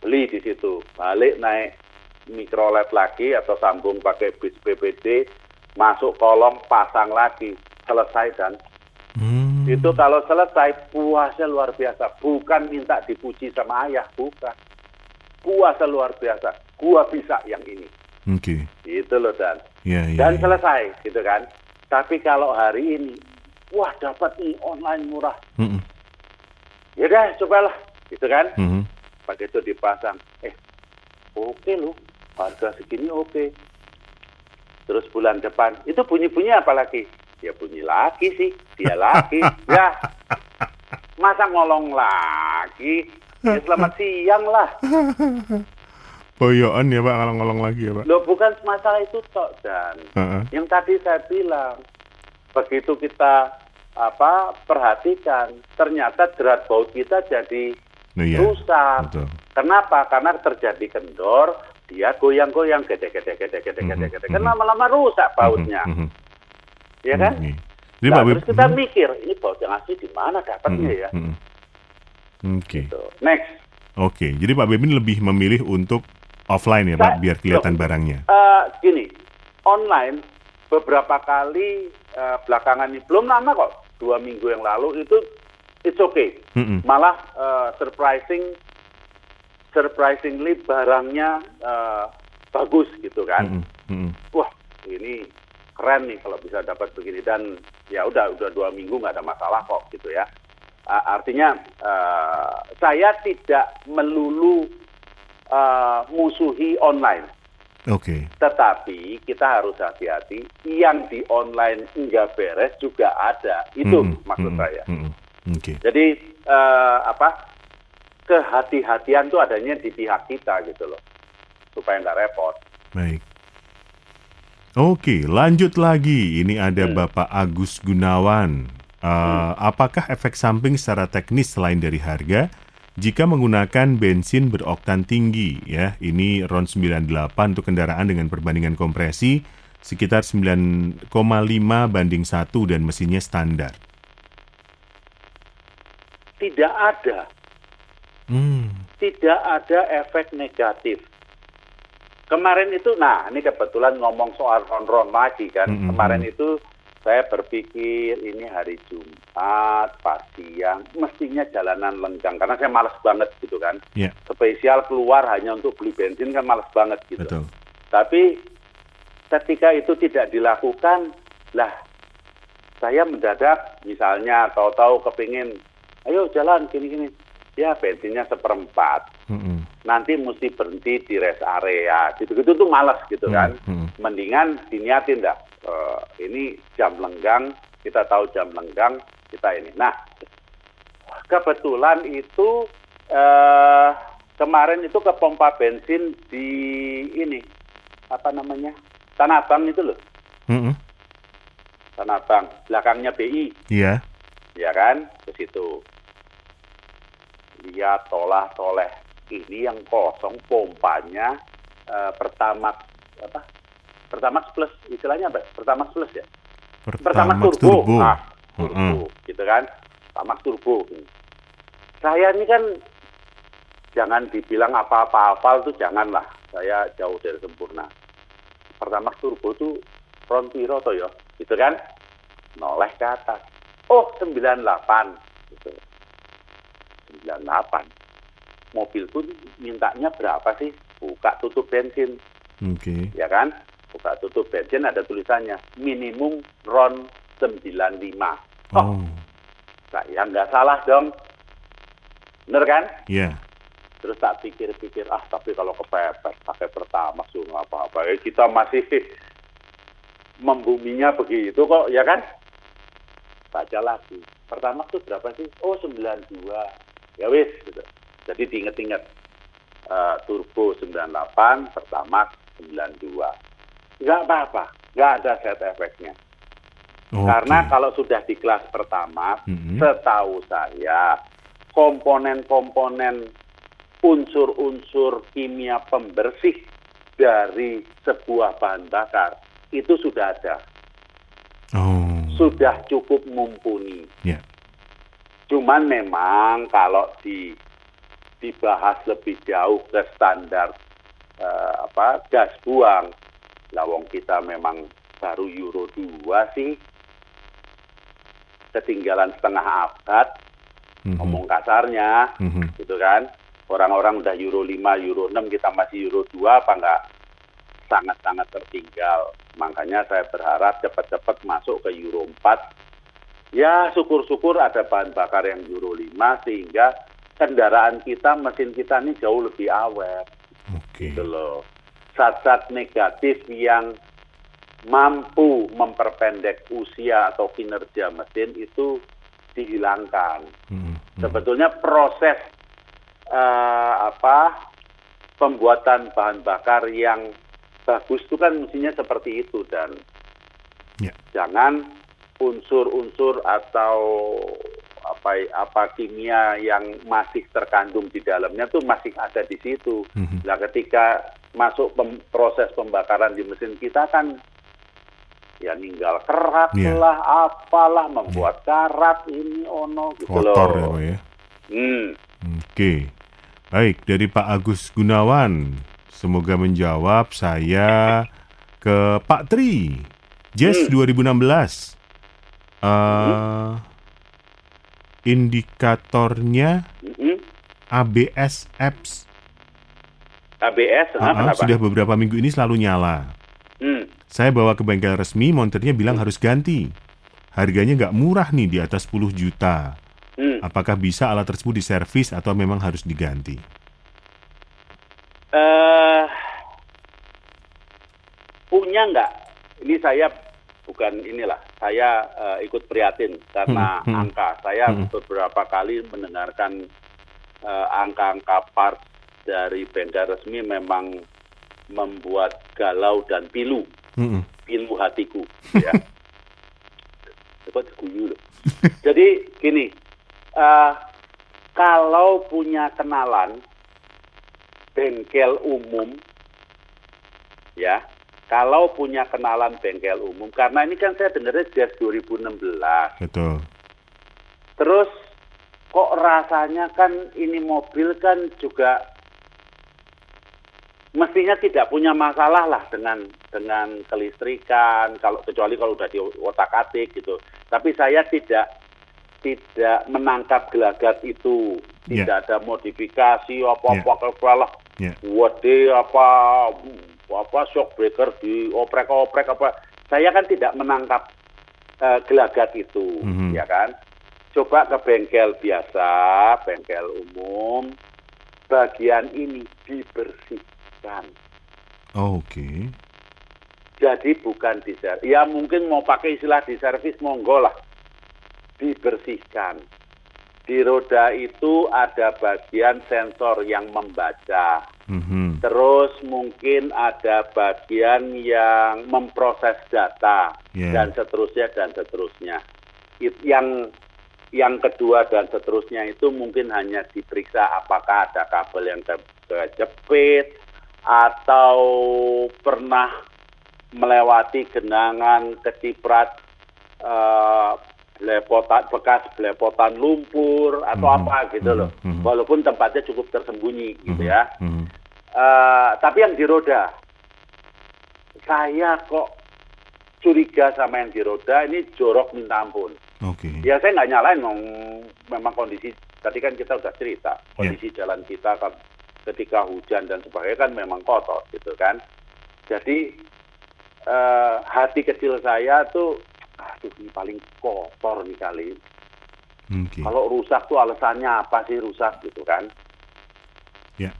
beli di situ. Balik naik mikrolet lagi atau sambung pakai bis PPD, masuk kolong pasang lagi, selesai dan Hmm. Itu kalau selesai puasnya luar biasa. Bukan minta dipuji sama ayah, bukan. Puasa luar biasa. Gua bisa yang ini. Oke. Itu loh dan Iya, iya. dan iya. selesai gitu kan. Tapi kalau hari ini, wah dapat nih online murah. Mm-mm. Ya udah cobalah gitu kan. Mhm. Pakai itu dipasang. Eh, oke loh. Harga segini oke. Terus bulan depan, itu bunyi-bunyi apa lagi? Ya bunyi lagi sih, dia lagi. ya, masa ngolong lagi? Ya selamat siang lah. Boyoan ya Pak kalau ngolong lagi ya Pak. Loh bukan masalah itu tok dan Heeh. yang tadi saya bilang begitu kita apa perhatikan ternyata jerat baut kita jadi Nah, iya. rusak. Betul. Kenapa? Karena terjadi kendor, dia goyang-goyang, gede-gede, gede-gede, Mhm, gede-gede. mhm. Kan lama-lama rusak bautnya, Mhm, mhm. Ya kan? Oke. Jadi Nah, Pak terus kita Mhm, mikir, ini baut yang asli di mana dapatnya mhm, ya? mhm. Oke. Tuh. Next, Oke. Jadi Pak Bebin lebih memilih untuk offline ya Pak, biar kelihatan Loh. barangnya. Eh, gini, online beberapa kali eh, belakangan ini belum lama kok, dua minggu yang lalu itu it's okay. Mhm. Malah eh, surprising, surprisingly barangnya eh, bagus gitu kan. Mhm, mhm. wah ini keren nih kalau bisa dapat begini dan ya udah udah dua minggu nggak ada masalah kok gitu ya artinya eh, saya tidak melulu eh, musuhi online Oke. tetapi kita harus hati-hati yang di online nggak beres juga ada itu Mhm, maksud mhm, saya mhm. Oke. jadi eh, apa kehati-hatian tuh adanya di pihak kita gitu loh supaya nggak repot Baik. Oke, lanjut lagi. Ini ada Hmm. Bapak Agus Gunawan. Uh, Apakah efek samping secara teknis selain dari harga jika menggunakan bensin beroktan tinggi ya. Ini RON 98 untuk kendaraan dengan perbandingan kompresi sekitar 9,5 banding 1 dan mesinnya standar. Tidak ada, Hmm. tidak ada efek negatif. Kemarin itu, nah ini kebetulan ngomong soal ron-ron lagi kan. Mm-mm. Kemarin itu saya berpikir ini hari Jumat, pas siang, mestinya jalanan lenggang. Karena saya males banget gitu kan. Ya, Spesial keluar hanya untuk beli bensin kan males banget gitu. betul. Tapi ketika itu tidak dilakukan, lah saya mendadak misalnya tahu-tahu kepingin, ayo jalan gini-gini. Ya bensinnya seperempat, Mm-mm. nanti mesti berhenti di rest area. Gitu-gitu tuh malas gitu Hmm, kan. hmm. Mendingan diniatin dah. eh, ini jam lenggang, kita tahu jam lenggang, kita ini. Nah, kebetulan itu eh kemarin itu ke pompa bensin di ini apa namanya Tanah Abang itu loh, Mm-mm. Tanah Abang belakangnya BI, Iya. ya kan ke situ. Lihat tolah toleh ini yang kosong pompanya eh, pertama apa? Pertamax plus istilahnya apa? Pertamax plus ya? Pertamax Pertamax turbo. turbo. Nah, turbo, gitu kan? Pertamax turbo. Saya ini kan jangan dibilang apa-apa hafal tuh janganlah. Saya jauh dari sempurna. Pertamax turbo tuh front piro toh ya, gitu kan? Noleh ke atas. Oh, 98 gitu. 98. Mobil pun mintanya berapa sih? Buka tutup bensin Oke. ya kan? Buka tutup bensin ada tulisannya minimum RON 95. Oh, Oh, saya nggak salah dong. Bener kan? iya. Terus tak pikir-pikir, ah tapi kalau kepepet pakai pertama suruh nggak apa-apa. Eh, kita masih membuminya begitu kok, ya kan? Baca lagi. Pertama tuh berapa sih? Oh 92. Ya wis, gitu. Jadi diinget-inget. Eh, turbo 98, pertama 92. Nggak apa-apa, nggak ada set efeknya. Oke. Karena kalau sudah di kelas pertama, Mhm. setahu saya komponen-komponen unsur-unsur kimia pembersih dari sebuah bahan bakar itu sudah ada, Oh. sudah cukup mumpuni. Ya. Cuman memang kalau di dibahas lebih jauh ke standar eh, apa gas buang, lawang kita memang baru Euro 2 sih, ketinggalan setengah abad, Mhm. ngomong kasarnya, Mhm. gitu kan. Orang-orang udah Euro 5, Euro 6, kita masih Euro 2, apa enggak sangat-sangat tertinggal. Makanya saya berharap cepat-cepat masuk ke Euro 4. Ya syukur-syukur ada bahan bakar yang Euro 5 sehingga kendaraan kita, mesin kita ini jauh lebih awet Oke. gitu loh. Zat-zat negatif yang mampu memperpendek usia atau kinerja mesin itu dihilangkan. Mhm. Sebetulnya proses eh, apa pembuatan bahan bakar yang bagus itu kan mestinya seperti itu dan Ya. jangan unsur-unsur atau apa apa kimia yang masih terkandung di dalamnya tuh masih ada di situ. Mhm. Nah, ketika masuk pem- proses pembakaran di mesin kita kan ya ninggal kerak Iya. lah, apalah membuat karat ini ono gitu Kotor ya, loh. Pak ya. Hmm. Oke. Baik, dari Pak Agus Gunawan. Semoga menjawab saya ke Pak Tri. Jazz Hmm. 2016. Eh, Indikatornya. ABS apps. ABS, ah, kenapa? sudah beberapa minggu ini selalu nyala. Hmm. Saya bawa ke bengkel resmi, monternya bilang harus ganti. Harganya nggak murah nih, di atas 10 juta. Hmm. Apakah bisa alat tersebut diservis atau memang harus diganti? Eh, punya nggak? Ini saya bukan inilah, saya eh, ikut prihatin karena Hmm, hmm. angka. Saya Hmm. beberapa kali mendengarkan eh, angka-angka part dari bengkel resmi memang membuat galau dan pilu, Mm-mm. pilu hatiku. Ya. Diguyu loh. Jadi gini, eh, kalau punya kenalan bengkel umum, ya, kalau punya kenalan bengkel umum, karena ini kan saya dengarnya sejak 2016. Betul. Terus kok rasanya kan ini mobil kan juga mestinya tidak punya masalah lah dengan dengan kelistrikan kalau kecuali kalau udah di otak atik gitu. Tapi saya tidak tidak menangkap gelagat itu. Ya. Tidak ada modifikasi apa-apa yeah. Ya. Wade apa apa shock breaker di oprek-oprek apa. Saya kan tidak menangkap eh, gelagat itu, Mhm. ya kan? Coba ke bengkel biasa, bengkel umum, bagian ini dibersihkan. Oke. Jadi bukan di Ya mungkin mau pakai istilah di servis monggo lah. Dibersihkan. Di roda itu ada bagian sensor yang membaca. Mhm. Terus mungkin ada bagian yang memproses data Ya. dan seterusnya dan seterusnya. It- yang yang kedua dan seterusnya itu mungkin hanya diperiksa apakah ada kabel yang kejepit atau pernah melewati genangan keciprat eh, belepotan bekas belepotan lumpur atau Mhm, apa gitu loh. mhm, mhm. Walaupun tempatnya cukup tersembunyi gitu Mhm, ya. mhm. Eh, tapi yang di roda, saya kok curiga sama yang di roda ini jorok minta ampun. Oke. Ya saya nggak nyalain, memang, memang kondisi tadi kan kita udah cerita kondisi jalan kita kan ketika hujan dan sebagainya kan memang kotor gitu kan. Jadi eh, hati kecil saya tuh, aduh ini paling kotor nih kali. Oke. Kalau rusak tuh alasannya apa sih rusak gitu kan? Ya.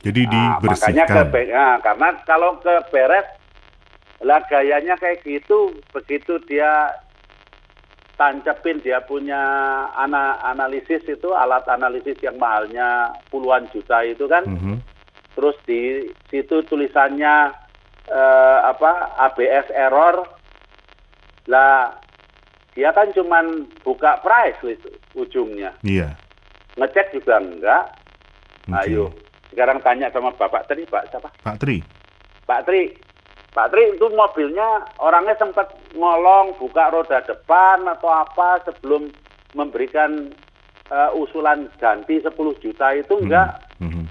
Jadi Nah, makanya ke dibersihkan. nah, karena kalau ke beres lah gayanya kayak gitu begitu dia tancepin dia punya ana- analisis itu alat analisis yang mahalnya puluhan juta itu kan Mhm. terus di situ tulisannya eh, apa ABS error lah dia kan cuman buka price list ujungnya Iya. ngecek juga enggak Oke. ayo sekarang tanya sama bapak tadi pak siapa Pak Tri. Pak Tri, Pak Tri itu mobilnya orangnya sempat ngolong buka roda depan atau apa sebelum memberikan eh, usulan ganti 10 juta itu enggak. Mhm.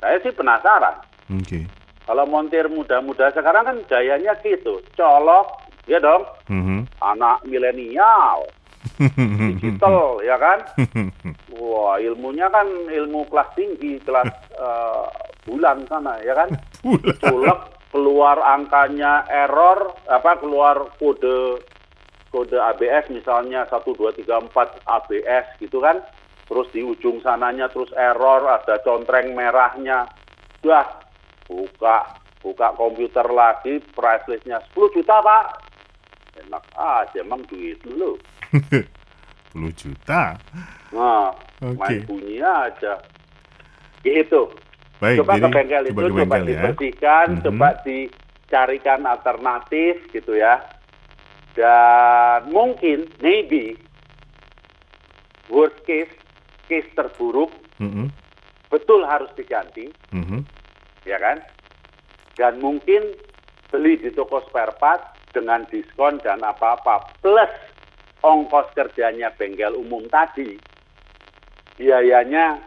Saya sih penasaran. Oke. Kalau montir muda-muda sekarang kan gayanya gitu, colok, ya dong, Mhm. anak milenial, digital, ya kan? Wah, ilmunya kan ilmu kelas tinggi, kelas eh, bulan sana, ya kan? Bulan. Culek keluar angkanya error apa keluar kode kode ABS misalnya 1 2 3 4 ABS gitu kan terus di ujung sananya terus error ada contreng merahnya dah buka buka komputer lagi price listnya 10 juta pak enak aja emang duit dulu 10 juta. nah Oke. main bunyi aja gitu Baik, coba jadi ke bengkel itu coba ke coba ya. dibersihkan Mhm. coba dicarikan alternatif gitu ya dan mungkin maybe worst case case terburuk Mhm. betul harus diganti Mhm. ya kan dan mungkin beli di toko spare part dengan diskon dan apa-apa plus ongkos kerjanya bengkel umum tadi biayanya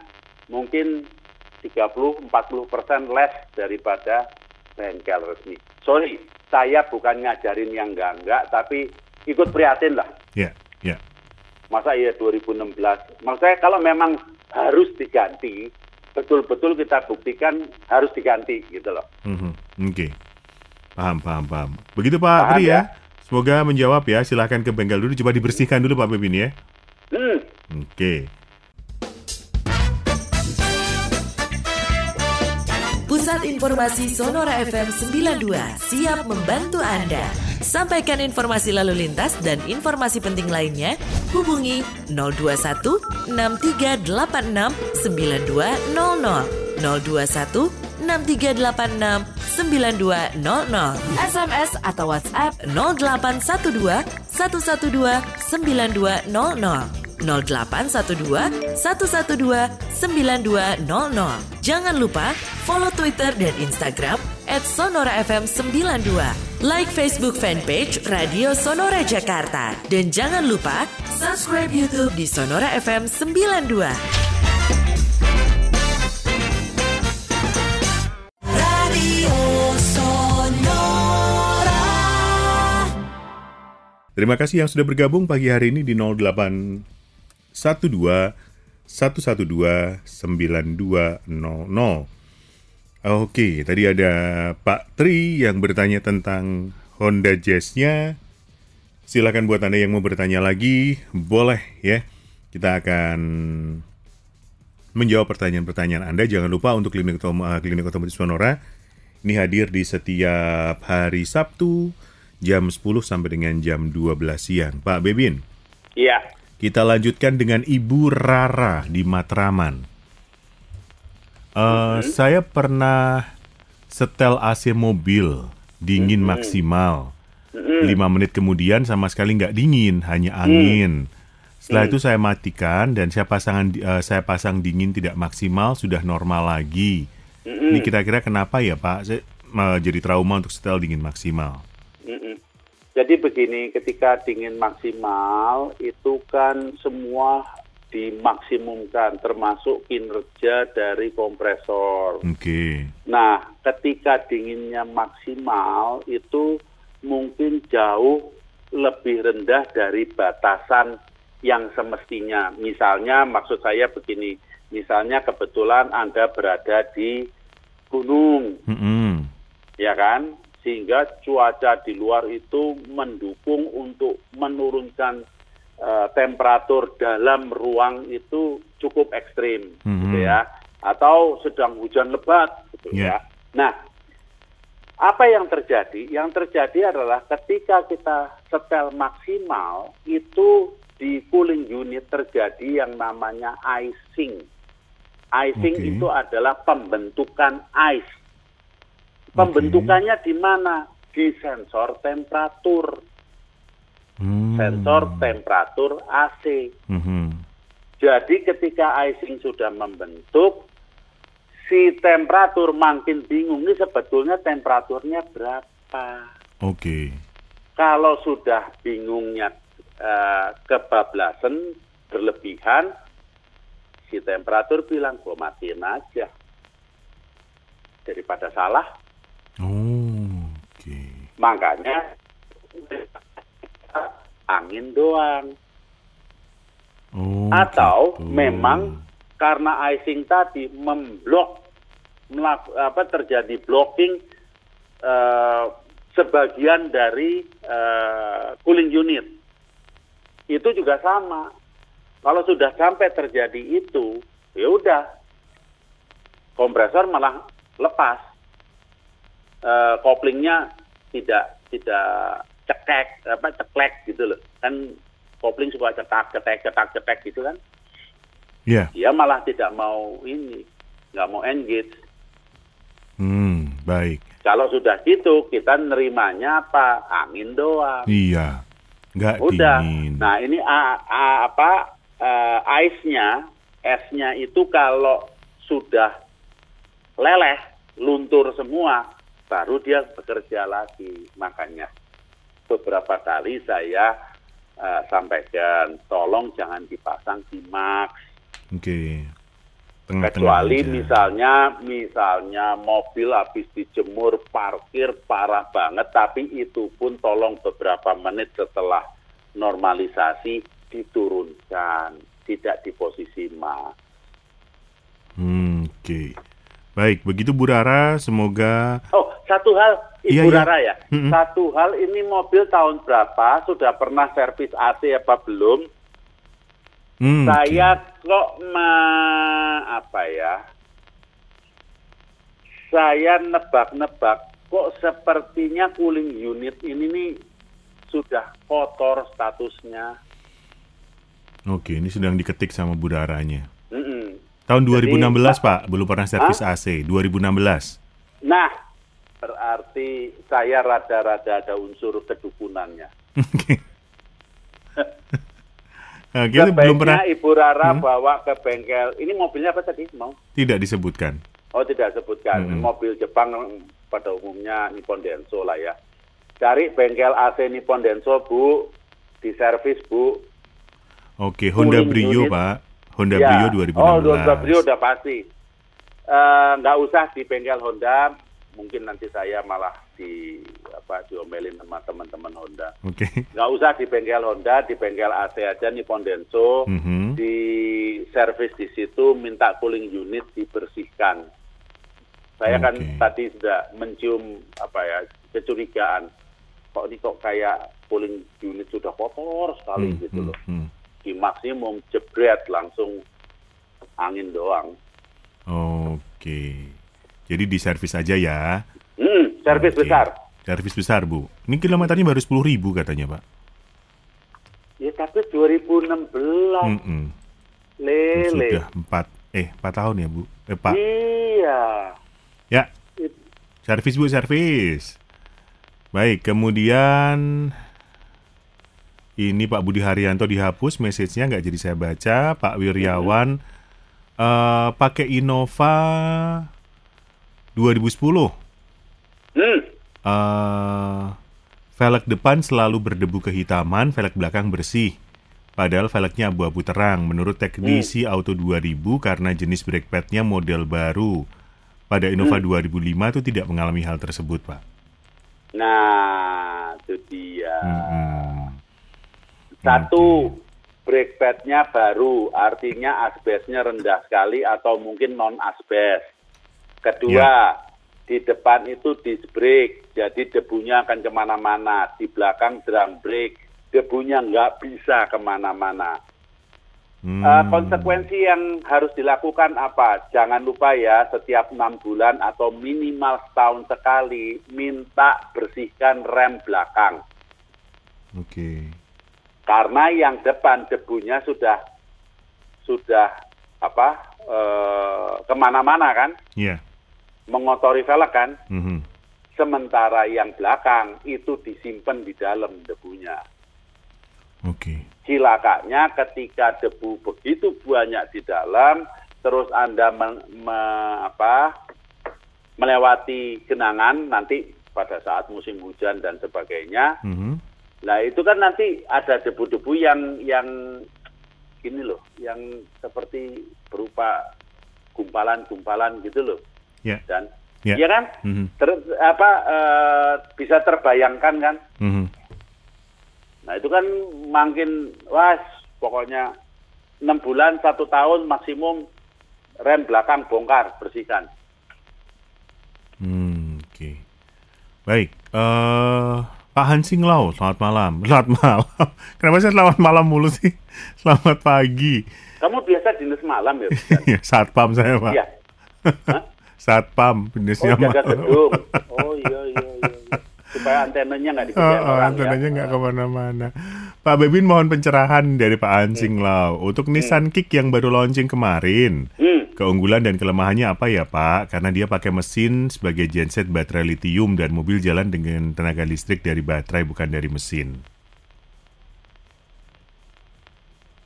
mungkin 30-40 persen less daripada bengkel resmi. Sorry, saya bukan ngajarin yang enggak-enggak, tapi ikut prihatin lah. Ya, ya. Masa iya 2016? Maksud saya kalau memang harus diganti, betul-betul kita buktikan harus diganti gitu loh. Mhm. Oke. Paham, paham, paham. Begitu Pak Paham, Tri ya? ya. Semoga menjawab ya. Silahkan ke bengkel dulu. Coba dibersihkan dulu Pak Bebin ya. Hmm, Oke. Pusat Informasi Sonora FM 92 siap membantu Anda. Sampaikan informasi lalu lintas dan informasi penting lainnya, hubungi 021 6386 9200 021 6386 9200 SMS atau WhatsApp 0812 112 9200 0812 112 9200. Jangan lupa follow Twitter dan Instagram at Sonora FM 92. Like Facebook fanpage Radio Sonora Jakarta. Dan jangan lupa subscribe YouTube di Sonora FM 92. Terima kasih yang sudah bergabung pagi hari ini di 0812 112 9200. Oke, tadi ada Pak Tri yang bertanya tentang Honda Jazz-nya. Silakan buat Anda yang mau bertanya lagi, boleh ya. Kita akan menjawab pertanyaan-pertanyaan Anda. Jangan lupa untuk klinik, klinik otomotif Sonora ini hadir di setiap hari Sabtu, jam 10 sampai dengan jam 12 siang. Pak Bebin. Iya. Kita lanjutkan dengan Ibu Rara di Matraman. Uh, mm -hmm. Saya pernah setel AC mobil dingin mm -hmm. maksimal. Mm -hmm. 5 menit kemudian sama sekali nggak dingin, hanya angin. Mm. Setelah mm. itu saya matikan dan saya pasangan uh, saya pasang dingin tidak maksimal sudah normal lagi. Mm -hmm. Ini kira-kira kenapa ya Pak? Saya uh, jadi trauma untuk setel dingin maksimal. Jadi begini, ketika dingin maksimal itu kan semua dimaksimumkan, termasuk kinerja dari kompresor. Oke. Okay. Nah, ketika dinginnya maksimal itu mungkin jauh lebih rendah dari batasan yang semestinya. Misalnya, maksud saya begini, misalnya kebetulan Anda berada di gunung, mm -hmm. ya kan? Sehingga cuaca di luar itu mendukung untuk menurunkan uh, temperatur dalam ruang itu cukup ekstrim mm -hmm. gitu ya atau sedang hujan lebat gitu yeah. ya. Nah, apa yang terjadi? Yang terjadi adalah ketika kita setel maksimal itu di cooling unit terjadi yang namanya icing. Icing okay. itu adalah pembentukan ice Pembentukannya di mana? Di sensor temperatur. Hmm. Sensor temperatur AC. Hmm. Jadi ketika icing sudah membentuk, si temperatur makin bingung ini sebetulnya temperaturnya berapa. Oke. Okay. Kalau sudah bingungnya uh, kebablasan berlebihan, si temperatur bilang, gue matiin aja. Daripada salah, Oh, oke. Okay. Makanya angin doang. Oh, Atau gitu. memang karena icing tadi memblok apa terjadi blocking uh, sebagian dari uh, cooling unit. Itu juga sama. Kalau sudah sampai terjadi itu, ya udah kompresor malah lepas uh, koplingnya tidak tidak cekek apa ceklek gitu loh. Kan kopling suka cetak cetek cetak cetek gitu kan. Iya. Yeah. dia malah tidak mau ini nggak mau engage. Hmm baik. Kalau sudah gitu kita nerimanya apa? Angin doang. Iya. Nggak udah. dingin. nah ini a, a, apa uh, ice-nya esnya itu kalau sudah leleh luntur semua baru dia bekerja lagi. Makanya beberapa kali saya uh, sampaikan, tolong jangan dipasang di max. Oke. Okay. Kecuali misalnya, misalnya mobil habis dijemur, parkir parah banget, tapi itu pun tolong beberapa menit setelah normalisasi diturunkan, tidak di posisi max. Hmm, Oke. Okay. Baik, begitu Bu Rara, semoga... Oh, satu hal Ibu iya, Rara ya. -hmm. Satu hal ini mobil tahun berapa? Sudah pernah servis AC apa belum? Hmm, Saya okay. kok ma apa ya? Saya nebak-nebak kok sepertinya cooling unit ini nih sudah kotor statusnya. Oke, ini sedang diketik sama Bu Raranya. Mm -mm. Tahun 2016 Jadi, Pak, belum pernah servis huh? AC. 2016. Nah, berarti saya rada-rada ada unsur kedukunannya. Nah, kita belum pernah Ibu Rara Hmm? bawa ke bengkel. Ini mobilnya apa tadi? Mau? tidak disebutkan. Oh tidak sebutkan. Hmm. Mobil Jepang pada umumnya Nippon Denso lah ya. Cari bengkel AC Nippon Denso Bu, di servis Bu. Oke, Honda Brio, unit. Pak. Honda Ya. Brio 2016. Oh Honda Brio udah pasti. Eh, Nggak usah di bengkel Honda. Mungkin nanti saya malah di apa diomelin sama teman-teman Honda. Oke. Nggak usah di bengkel Honda, di bengkel AC aja Nippon Denso. Mhm. Di servis di situ minta cooling unit dibersihkan. Saya kan Oke. tadi sudah mencium apa ya kecurigaan. Kok ini kok kayak cooling unit sudah kotor sekali Hmm, gitu hmm, loh. hmm. Di maksimum jebret langsung angin doang. Oke. Jadi di servis aja ya. Hmm, servis besar. Servis besar, Bu. Ini kilometernya baru 10.000 ribu katanya, Pak. Ya tapi 2016 Mm-mm. lele. Sudah 4 eh 4 tahun ya, Bu. Eh, Pak. Iya. Ya, servis Bu, servis. Baik, kemudian ini Pak Budi Haryanto dihapus message-nya nggak jadi saya baca. Pak Wiryawan eh, pakai Innova 2010. Hmm. eh velg depan selalu berdebu kehitaman, velg belakang bersih. Padahal velgnya abu-abu terang. Menurut teknisi Auto 2000 karena jenis brake pad-nya model baru. Pada Innova 2005 itu tidak mengalami hal tersebut, Pak. Nah, itu dia. Mm-mm. Satu, brake pad-nya baru, artinya asbesnya rendah sekali atau mungkin non asbes. Kedua, di depan itu disc brake, jadi debunya akan ke mana-mana. Di belakang drum brake, debunya nggak bisa ke mana-mana. Hmm. Eh, konsekuensi yang harus dilakukan apa? Jangan lupa ya, setiap enam bulan atau minimal setahun sekali, minta bersihkan rem belakang. Oke. Karena yang depan debunya sudah sudah apa eh, ke mana-mana kan Iya. mengotori velg kan Mhm. sementara yang belakang itu disimpan di dalam debunya Oke. cilakanya ketika debu begitu banyak di dalam terus anda men- me- apa melewati genangan nanti pada saat musim hujan dan sebagainya Mhm. Nah itu kan nanti ada debu-debu yang yang ini loh, yang seperti berupa gumpalan-gumpalan gitu loh, Ya. dan Ya. iya kan, Mhm. Ter- apa eh, bisa terbayangkan kan? Mhm. Nah itu kan makin was pokoknya enam bulan satu tahun maksimum rem belakang bongkar bersihkan. Hmm, Oke. Baik. eh Pak Hansing Lau, selamat malam. Selamat malam. Kenapa saya selamat malam mulu sih? Selamat pagi. Kamu biasa dinas malam ya? Bukan? Ya, Satpam saya, Pak. Iya. Satpam, Oh jenisnya jaga gedung. Oh iya iya iya. iya. Supaya antenanya nggak Oh, dikejar oh, orang antenanya ya. nggak ke mana-mana. Pak Bebin mohon pencerahan dari Pak Hansing Lau. Untuk Nissan Kick yang baru launching kemarin, Hmm. Keunggulan dan kelemahannya apa ya Pak? Karena dia pakai mesin sebagai genset baterai litium dan mobil jalan dengan tenaga listrik dari baterai bukan dari mesin.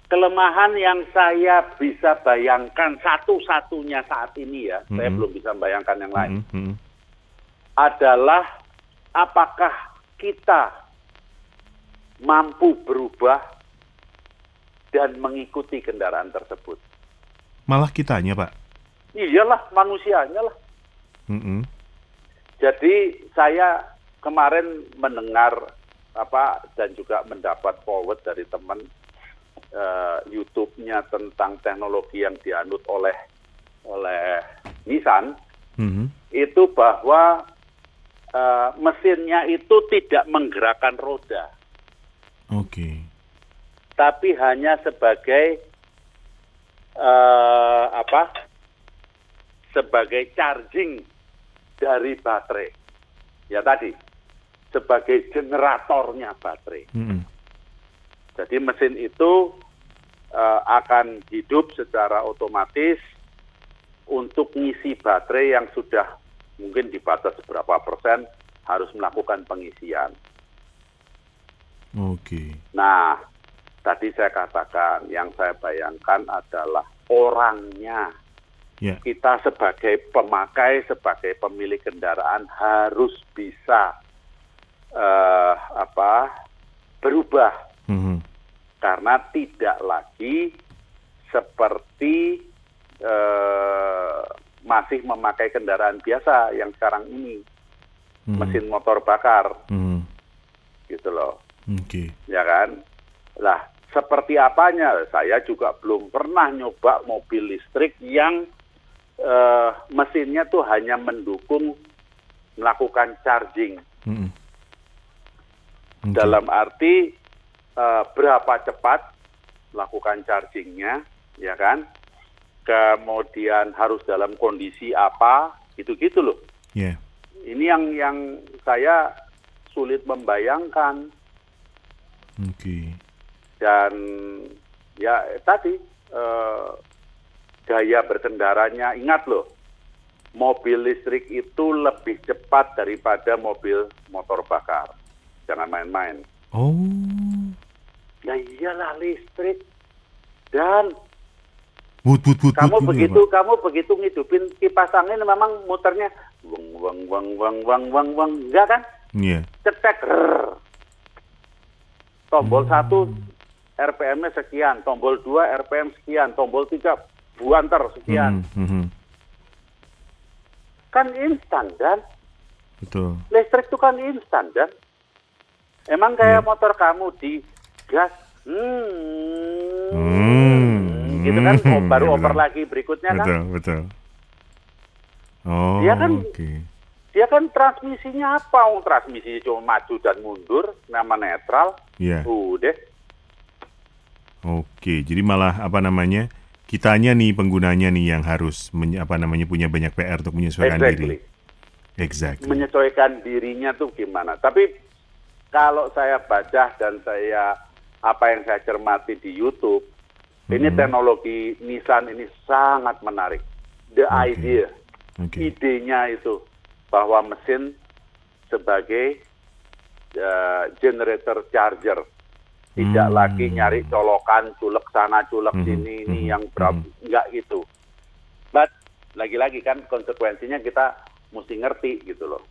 Kelemahan yang saya bisa bayangkan satu-satunya saat ini ya, saya Mhm. belum bisa bayangkan yang lain, Mm, mm, adalah apakah kita mampu berubah dan mengikuti kendaraan tersebut. Malah kitanya Pak. Iyalah manusianya lah. Mm, mm. Jadi saya kemarin mendengar apa dan juga mendapat forward dari teman eh, YouTube-nya tentang teknologi yang dianut oleh oleh Nissan Mhm. itu bahwa eh, mesinnya itu tidak menggerakkan roda, Oke. tapi hanya sebagai eh, apa? Sebagai charging dari baterai. Ya tadi sebagai generatornya baterai. Mm, mm. Jadi mesin itu eh, akan hidup secara otomatis untuk ngisi baterai yang sudah mungkin di batas berapa persen harus melakukan pengisian. Oke. Nah, tadi saya katakan yang saya bayangkan adalah orangnya. Ya. Kita sebagai pemakai, sebagai pemilik kendaraan harus bisa eh, apa berubah Mhm. karena tidak lagi seperti eh, masih memakai kendaraan biasa yang sekarang ini Mhm. mesin motor bakar Mhm. gitu loh Oke. ya kan lah seperti apanya saya juga belum pernah nyoba mobil listrik yang eh, mesinnya tuh hanya mendukung melakukan charging Mhm. Oke. dalam arti eh, berapa cepat melakukan chargingnya, ya kan? Kemudian harus dalam kondisi apa, gitu-gitu loh. Ya. Ini yang yang saya sulit membayangkan Oke. Dan ya tadi eh, gaya berkendaranya ingat loh mobil listrik itu lebih cepat daripada mobil motor bakar jangan main-main Oh. ya iyalah listrik dan But but but kamu but, begitu kamu begitu ngidupin kipas angin memang muternya weng weng weng weng weng weng weng enggak kan Iya. cetek rrrr. tombol Hmm. satu RPM-nya sekian, tombol dua RPM sekian, tombol tiga buanter sekian. Mhm, mhm. Kan instan dan Betul. listrik itu kan instan dan emang kayak Iya. motor kamu di gas, hmm, Hmm. gitu kan, oh, baru Betul. over lagi berikutnya kan, Betul, betul. Oh, Dia kan- oke. dia kan transmisinya apa? Oh, transmisinya cuma maju dan mundur, nama netral, Iya. udah. Oke, jadi malah apa namanya? Kitanya nih penggunanya nih yang harus apa namanya punya banyak PR untuk menyesuaikan Exactly. diri. Exactly. menyesuaikan dirinya tuh gimana. Tapi kalau saya baca dan saya apa yang saya cermati di YouTube, ini Mhm. teknologi Nissan ini sangat menarik. The Oke. idea, Oke. idenya itu bahwa mesin sebagai uh, generator charger tidak Hmm. lagi nyari colokan culek sana culek Mhm, sini ini mhm, yang berapa mhm. enggak gitu. But lagi-lagi kan konsekuensinya kita mesti ngerti gitu loh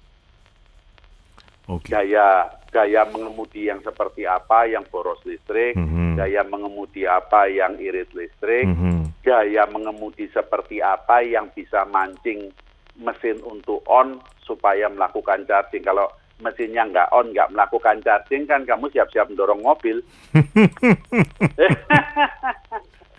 Oke. gaya gaya mengemudi yang seperti apa yang boros listrik, Mhm. gaya mengemudi apa yang irit listrik, Mhm. gaya mengemudi seperti apa yang bisa mancing mesin untuk on supaya melakukan charging. Kalau mesinnya nggak on, nggak melakukan charging kan kamu siap-siap mendorong mobil.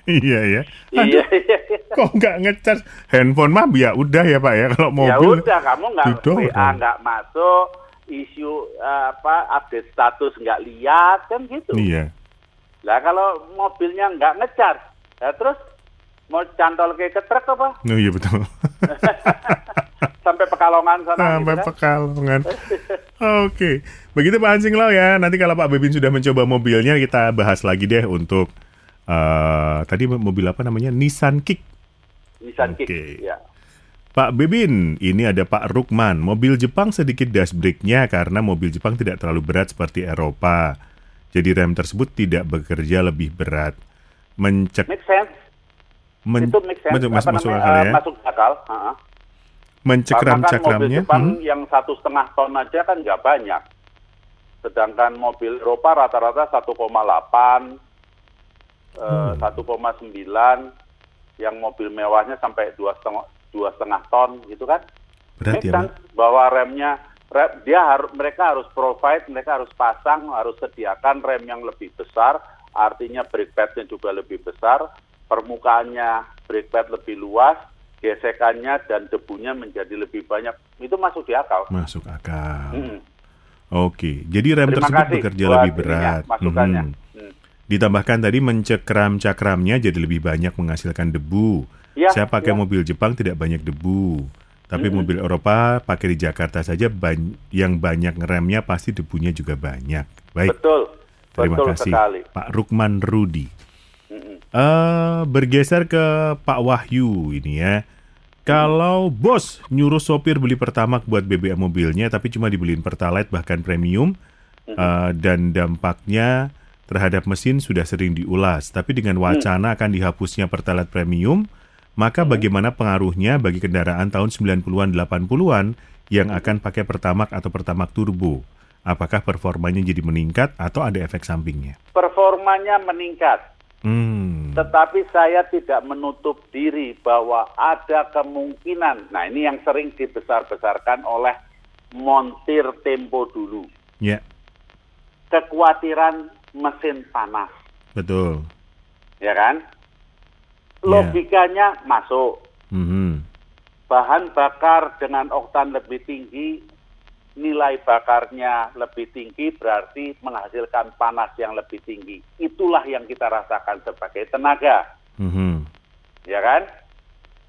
Iya ya. iya, iya. Kok nggak ngecas handphone mah ya udah ya Pak ya kalau ya mobil. udah kamu nggak. WA nggak masuk, isu apa update status nggak lihat kan gitu. Iya. Lah kalau mobilnya nggak ngecas, ya terus mau cantol ke ke truk apa? Oh iya betul. Sampai Pekalongan sana Sampai gitu? Pekalongan. Oke, begitu Pak Hansing Lau ya. Nanti kalau Pak Bebin sudah mencoba mobilnya, kita bahas lagi deh untuk eh tadi mobil apa namanya Nissan Kick. Nissan Oke. Kick. Ya. Pak Bebin, ini ada Pak Rukman. Mobil Jepang sedikit dash brake-nya karena mobil Jepang tidak terlalu berat seperti Eropa. Jadi rem tersebut tidak bekerja lebih berat. Mencek Make sense. men- itu make sense. masuk, masuk, akal eh, ya. masuk akal. Ha-ha. Mencekram Karena kan mobil. Jepang hmm, yang satu setengah ton aja kan nggak banyak. Sedangkan mobil Eropa rata-rata 1,8, eh, Hmm. 1,9, yang mobil mewahnya sampai dua setengah dua setengah ton gitu kan? Make ya, bahwa remnya rem, dia harus mereka harus provide, mereka harus pasang, harus sediakan rem yang lebih besar, artinya brake padnya juga lebih besar, permukaannya brake pad lebih luas, gesekannya dan debunya menjadi lebih banyak. Itu masuk di akal. Masuk akal. Mm. Oke, jadi rem Terima tersebut bekerja lebih berat. masukannya. Mhm. Hmm. Ditambahkan tadi mencekram cakramnya jadi lebih banyak menghasilkan debu. Ya, Saya pakai ya. mobil Jepang tidak banyak debu. Tapi mobil Eropa pakai di Jakarta saja ban- yang banyak ngeremnya pasti debunya juga banyak. Baik, Betul, terima betul kasih sekali. Pak Rukman Rudi. Eh bergeser ke Pak Wahyu ini ya. Kalau bos nyuruh sopir beli pertamax buat BBM mobilnya tapi cuma dibeliin pertalite bahkan premium eh, dan dampaknya terhadap mesin sudah sering diulas, tapi dengan wacana akan dihapusnya Pertalite Premium, maka bagaimana pengaruhnya bagi kendaraan tahun 90-an 80-an yang akan pakai Pertamax atau Pertamax Turbo? Apakah performanya jadi meningkat atau ada efek sampingnya? Performanya meningkat, Hmm. tetapi saya tidak menutup diri bahwa ada kemungkinan. Nah, ini yang sering dibesar-besarkan oleh montir tempo dulu. Ya, Kekhawatiran mesin panas, betul. ya kan? Ya. Logikanya masuk. Mhm. Bahan bakar dengan oktan lebih tinggi, nilai bakarnya lebih tinggi berarti menghasilkan panas yang lebih tinggi. Itulah yang kita rasakan sebagai tenaga. Mhm. ya kan?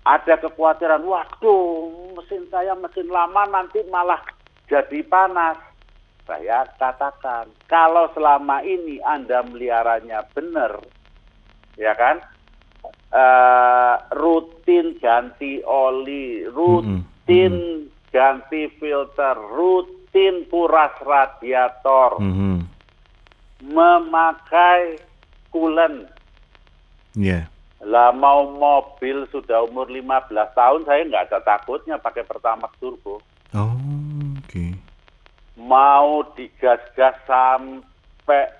Ada kekhawatiran, waduh, mesin saya mesin lama nanti malah jadi panas. Saya katakan, kalau selama ini Anda meliharanya benar, ya kan? Eh, rutin ganti oli, rutin ganti filter, rutin kuras radiator, Mhm. memakai coolant, Ya. Lah mau mobil sudah umur 15 tahun saya nggak ada takutnya pakai Pertamax turbo. Oh, oke. Mau digas-gas sampai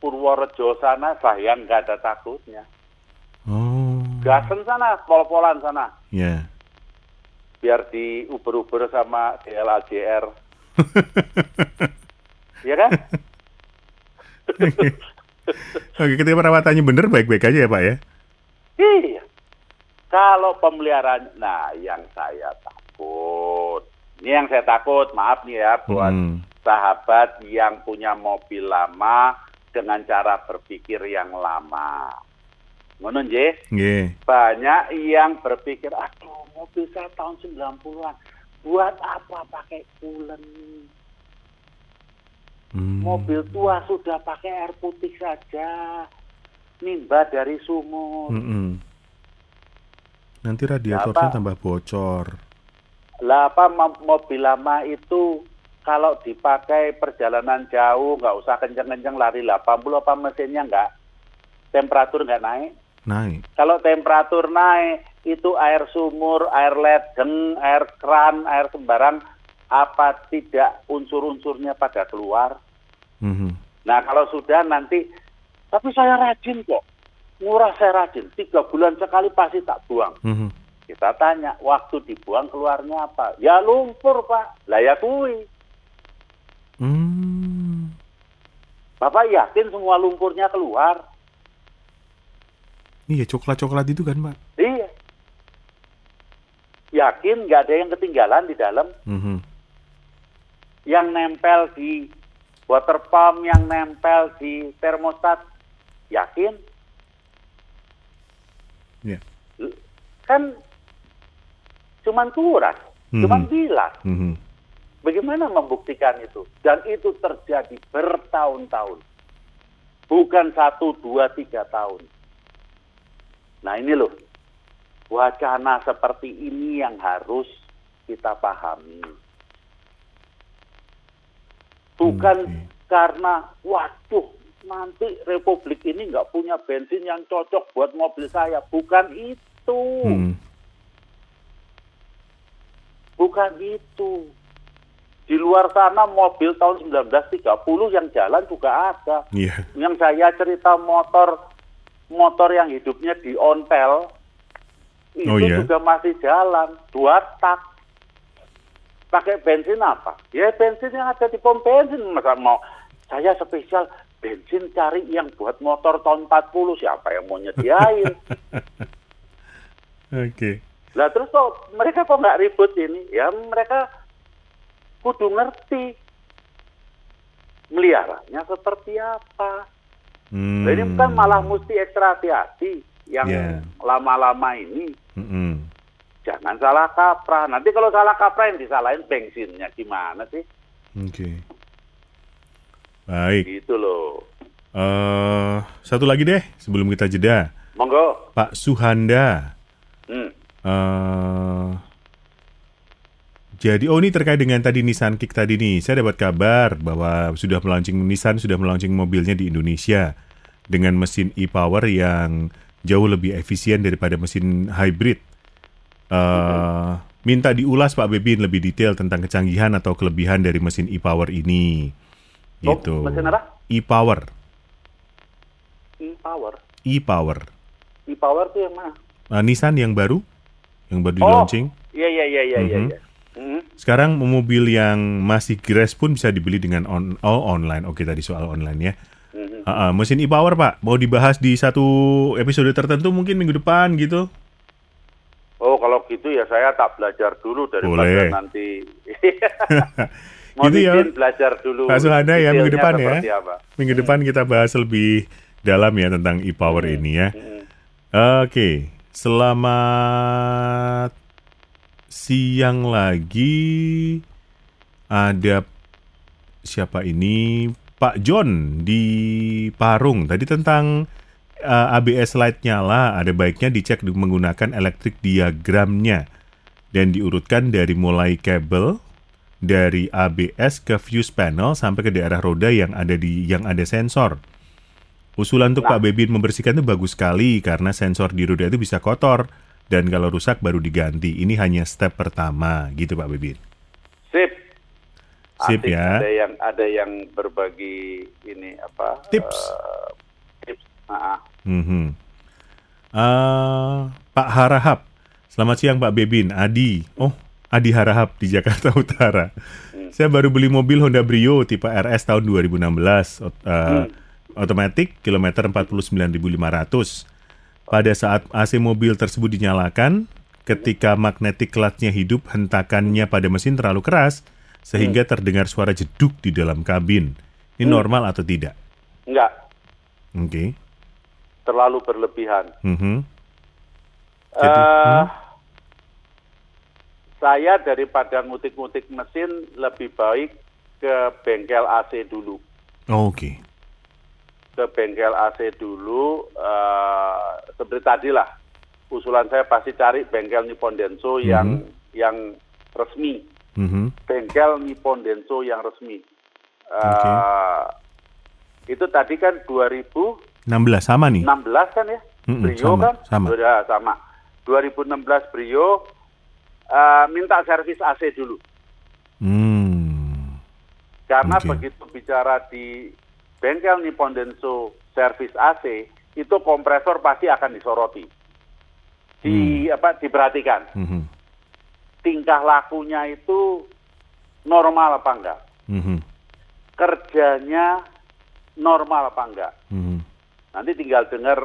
Purworejo sana saya nggak ada takutnya. Oh. Gasen sana, pol-polan sana. Ya. Biar di Uber-Uber sama DLAJR. ya kan? Oke, ketika perawatannya bener baik-baik aja ya Pak ya? Iya. Kalau pemeliharaan, nah yang saya takut, ini yang saya takut, maaf nih ya buat Hmm. sahabat yang punya mobil lama dengan cara berpikir yang lama. Ngono nggih? Banyak yang berpikir, aduh mobil saya tahun 90-an, buat apa pakai coolant? Hmm. Mobil tua sudah pakai air putih saja, nimba dari sumur. Mm-mm. Nanti radiatornya Apa? tambah bocor. Lah apa mo- mobil lama itu kalau dipakai perjalanan jauh nggak usah kenceng-kenceng lari 80 apa mesinnya nggak temperatur nggak naik. Naik. Kalau temperatur naik itu air sumur, air ledeng, air kran, air sembarang apa tidak unsur-unsurnya pada keluar. Mhm. Nah kalau sudah nanti tapi saya rajin kok. Murah saya rajin. Tiga bulan sekali pasti tak buang. Mhm. Kita tanya, waktu dibuang keluarnya apa? Ya lumpur, Pak. Lah ya kui. Hmm. Bapak yakin semua lumpurnya keluar? Iya, coklat-coklat itu kan, Pak? Iya. Yakin nggak ada yang ketinggalan di dalam? Mhm. Yang nempel di water pump, yang nempel di termostat? Yakin? Ya. Kan cuman kuras, cuman Mhm. bilas. Mhm. Bagaimana membuktikan itu? Dan itu terjadi bertahun-tahun. Bukan satu, dua, tiga tahun. Nah ini loh, wacana seperti ini yang harus kita pahami. Bukan Oke. karena, waduh, nanti Republik ini nggak punya bensin yang cocok buat mobil saya. Bukan itu. Mhm. Bukan itu. Di luar sana mobil tahun 1930 yang jalan juga ada. Iya. Yang saya cerita motor motor yang hidupnya di ontel itu Oh, iya? juga masih jalan, dua tak. Pakai bensin apa? Ya bensin yang ada di pom bensin. Masa mau saya spesial bensin cari yang buat motor tahun 40 siapa yang mau nyediain? Oke. Lah terus kok mereka kok nggak ribut ini? Ya mereka kudu ngerti meliharanya seperti apa. Hmm. Ini kan malah mesti ekstra hati-hati yang Ya. lama-lama ini. Mhm. Jangan salah kaprah. Nanti kalau salah kaprah yang disalahin bensinnya gimana sih? Oke. Baik. Gitu loh. eh satu lagi deh sebelum kita jeda. Monggo. Pak Suhanda. Hmm. eh Jadi, oh ini terkait dengan tadi Nissan Kick tadi nih. Saya dapat kabar bahwa sudah melaunching Nissan sudah melaunching mobilnya di Indonesia dengan mesin e-power yang jauh lebih efisien daripada mesin hybrid. Uh, minta diulas Pak Bebin lebih detail tentang kecanggihan atau kelebihan dari mesin e-power ini. Oh, Gitu. mesin apa? E-power, E-Power. e-power. E-Power tuh yang mana? Uh, Nissan yang baru, yang baru di Oh. launching. Iya, iya, iya, iya, iya. Mhm. iya. Mhm. Sekarang mobil yang masih grass pun bisa dibeli dengan on oh online. Oke tadi soal online ya. Mhm. Ah, ah, mesin e-power Pak, mau dibahas di satu episode tertentu mungkin minggu depan gitu. Oh, kalau gitu ya saya tak belajar dulu daripada Boleh. nanti. Mau Gitu ya. belajar dulu. Pak Suhana ya, minggu depan ya. apa. Minggu depan kita bahas lebih dalam ya tentang e-power ini ya. Mhm. Oke, selamat siang lagi. Ada siapa ini? Pak John di Parung. Tadi tentang uh, ABS light nyala, ada baiknya dicek menggunakan elektrik diagramnya dan diurutkan dari mulai kabel dari ABS ke fuse panel sampai ke daerah roda yang ada di yang ada sensor. Usulan untuk Pak Bebin membersihkan itu bagus sekali karena sensor di roda itu bisa kotor dan kalau rusak baru diganti. Ini hanya step pertama gitu Pak Bebin. Sip. Sip Asik. ya. Ada yang ada yang berbagi ini apa? Tips. eh, tips. Ah, ah. Mhm. Eh, Pak Harahap, selamat siang Pak Bebin, Adi. Oh, Adi Harahap di Jakarta Utara. Saya baru beli mobil Honda Brio tipe RS tahun 2016, ot- eh, otomatis kilometer 49.500. Pada saat AC mobil tersebut dinyalakan, ketika magnetic clutch-nya hidup, hentakannya pada mesin terlalu keras sehingga terdengar suara jeduk di dalam kabin. Ini normal atau tidak? Enggak, Oke. terlalu berlebihan. Mhm. Jadi, Eh, hmm? Saya daripada ngutik-ngutik mesin lebih baik ke bengkel AC dulu. Oh, Oke. Ke bengkel AC dulu, eh, seperti tadi lah. Usulan saya pasti cari bengkel Nippon Denso yang yang resmi. Mhm. Bengkel Nippon Denso yang resmi. Eh, Itu tadi kan 2000 16 sama nih. 16 kan ya? Mm-mm, Brio sama, kan? sama. Sudah sama. 2016 Brio eh, minta servis AC dulu. Hmm. Karena Oke. begitu bicara di bengkel Nippon Denso servis AC, itu kompresor pasti akan disoroti. Di Hmm. apa diperhatikan. Mhm. Tingkah lakunya itu normal apa enggak? Mhm. Kerjanya normal apa enggak? Mhm. Nanti tinggal dengar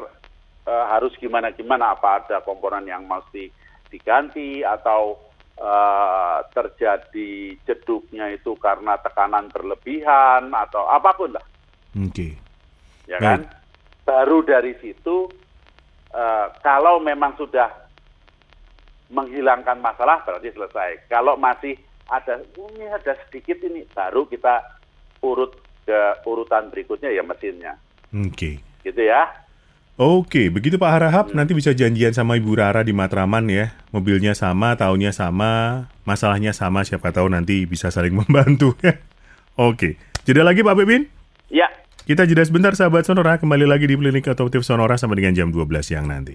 eh, harus gimana gimana apa ada komponen yang mesti diganti atau eh, terjadi jeduknya itu karena tekanan berlebihan atau apa pun lah, Oke. ya Baik. kan? Baru dari situ eh, kalau memang sudah menghilangkan masalah berarti selesai. Kalau masih ada "Oh, ini ada sedikit ini baru kita urut ke urutan berikutnya ya mesinnya. Oke. Gitu ya. Oke, begitu Pak Harahap, nanti bisa janjian sama Ibu Rara di Matraman ya. Mobilnya sama, tahunnya sama, masalahnya sama, siapa tahu nanti bisa saling membantu ya. Oke, jeda lagi Pak Bebin. Ya, Kita jeda sebentar sahabat Sonora, kembali lagi di Klinik Otomotif Sonora sampai dengan jam 12 siang nanti.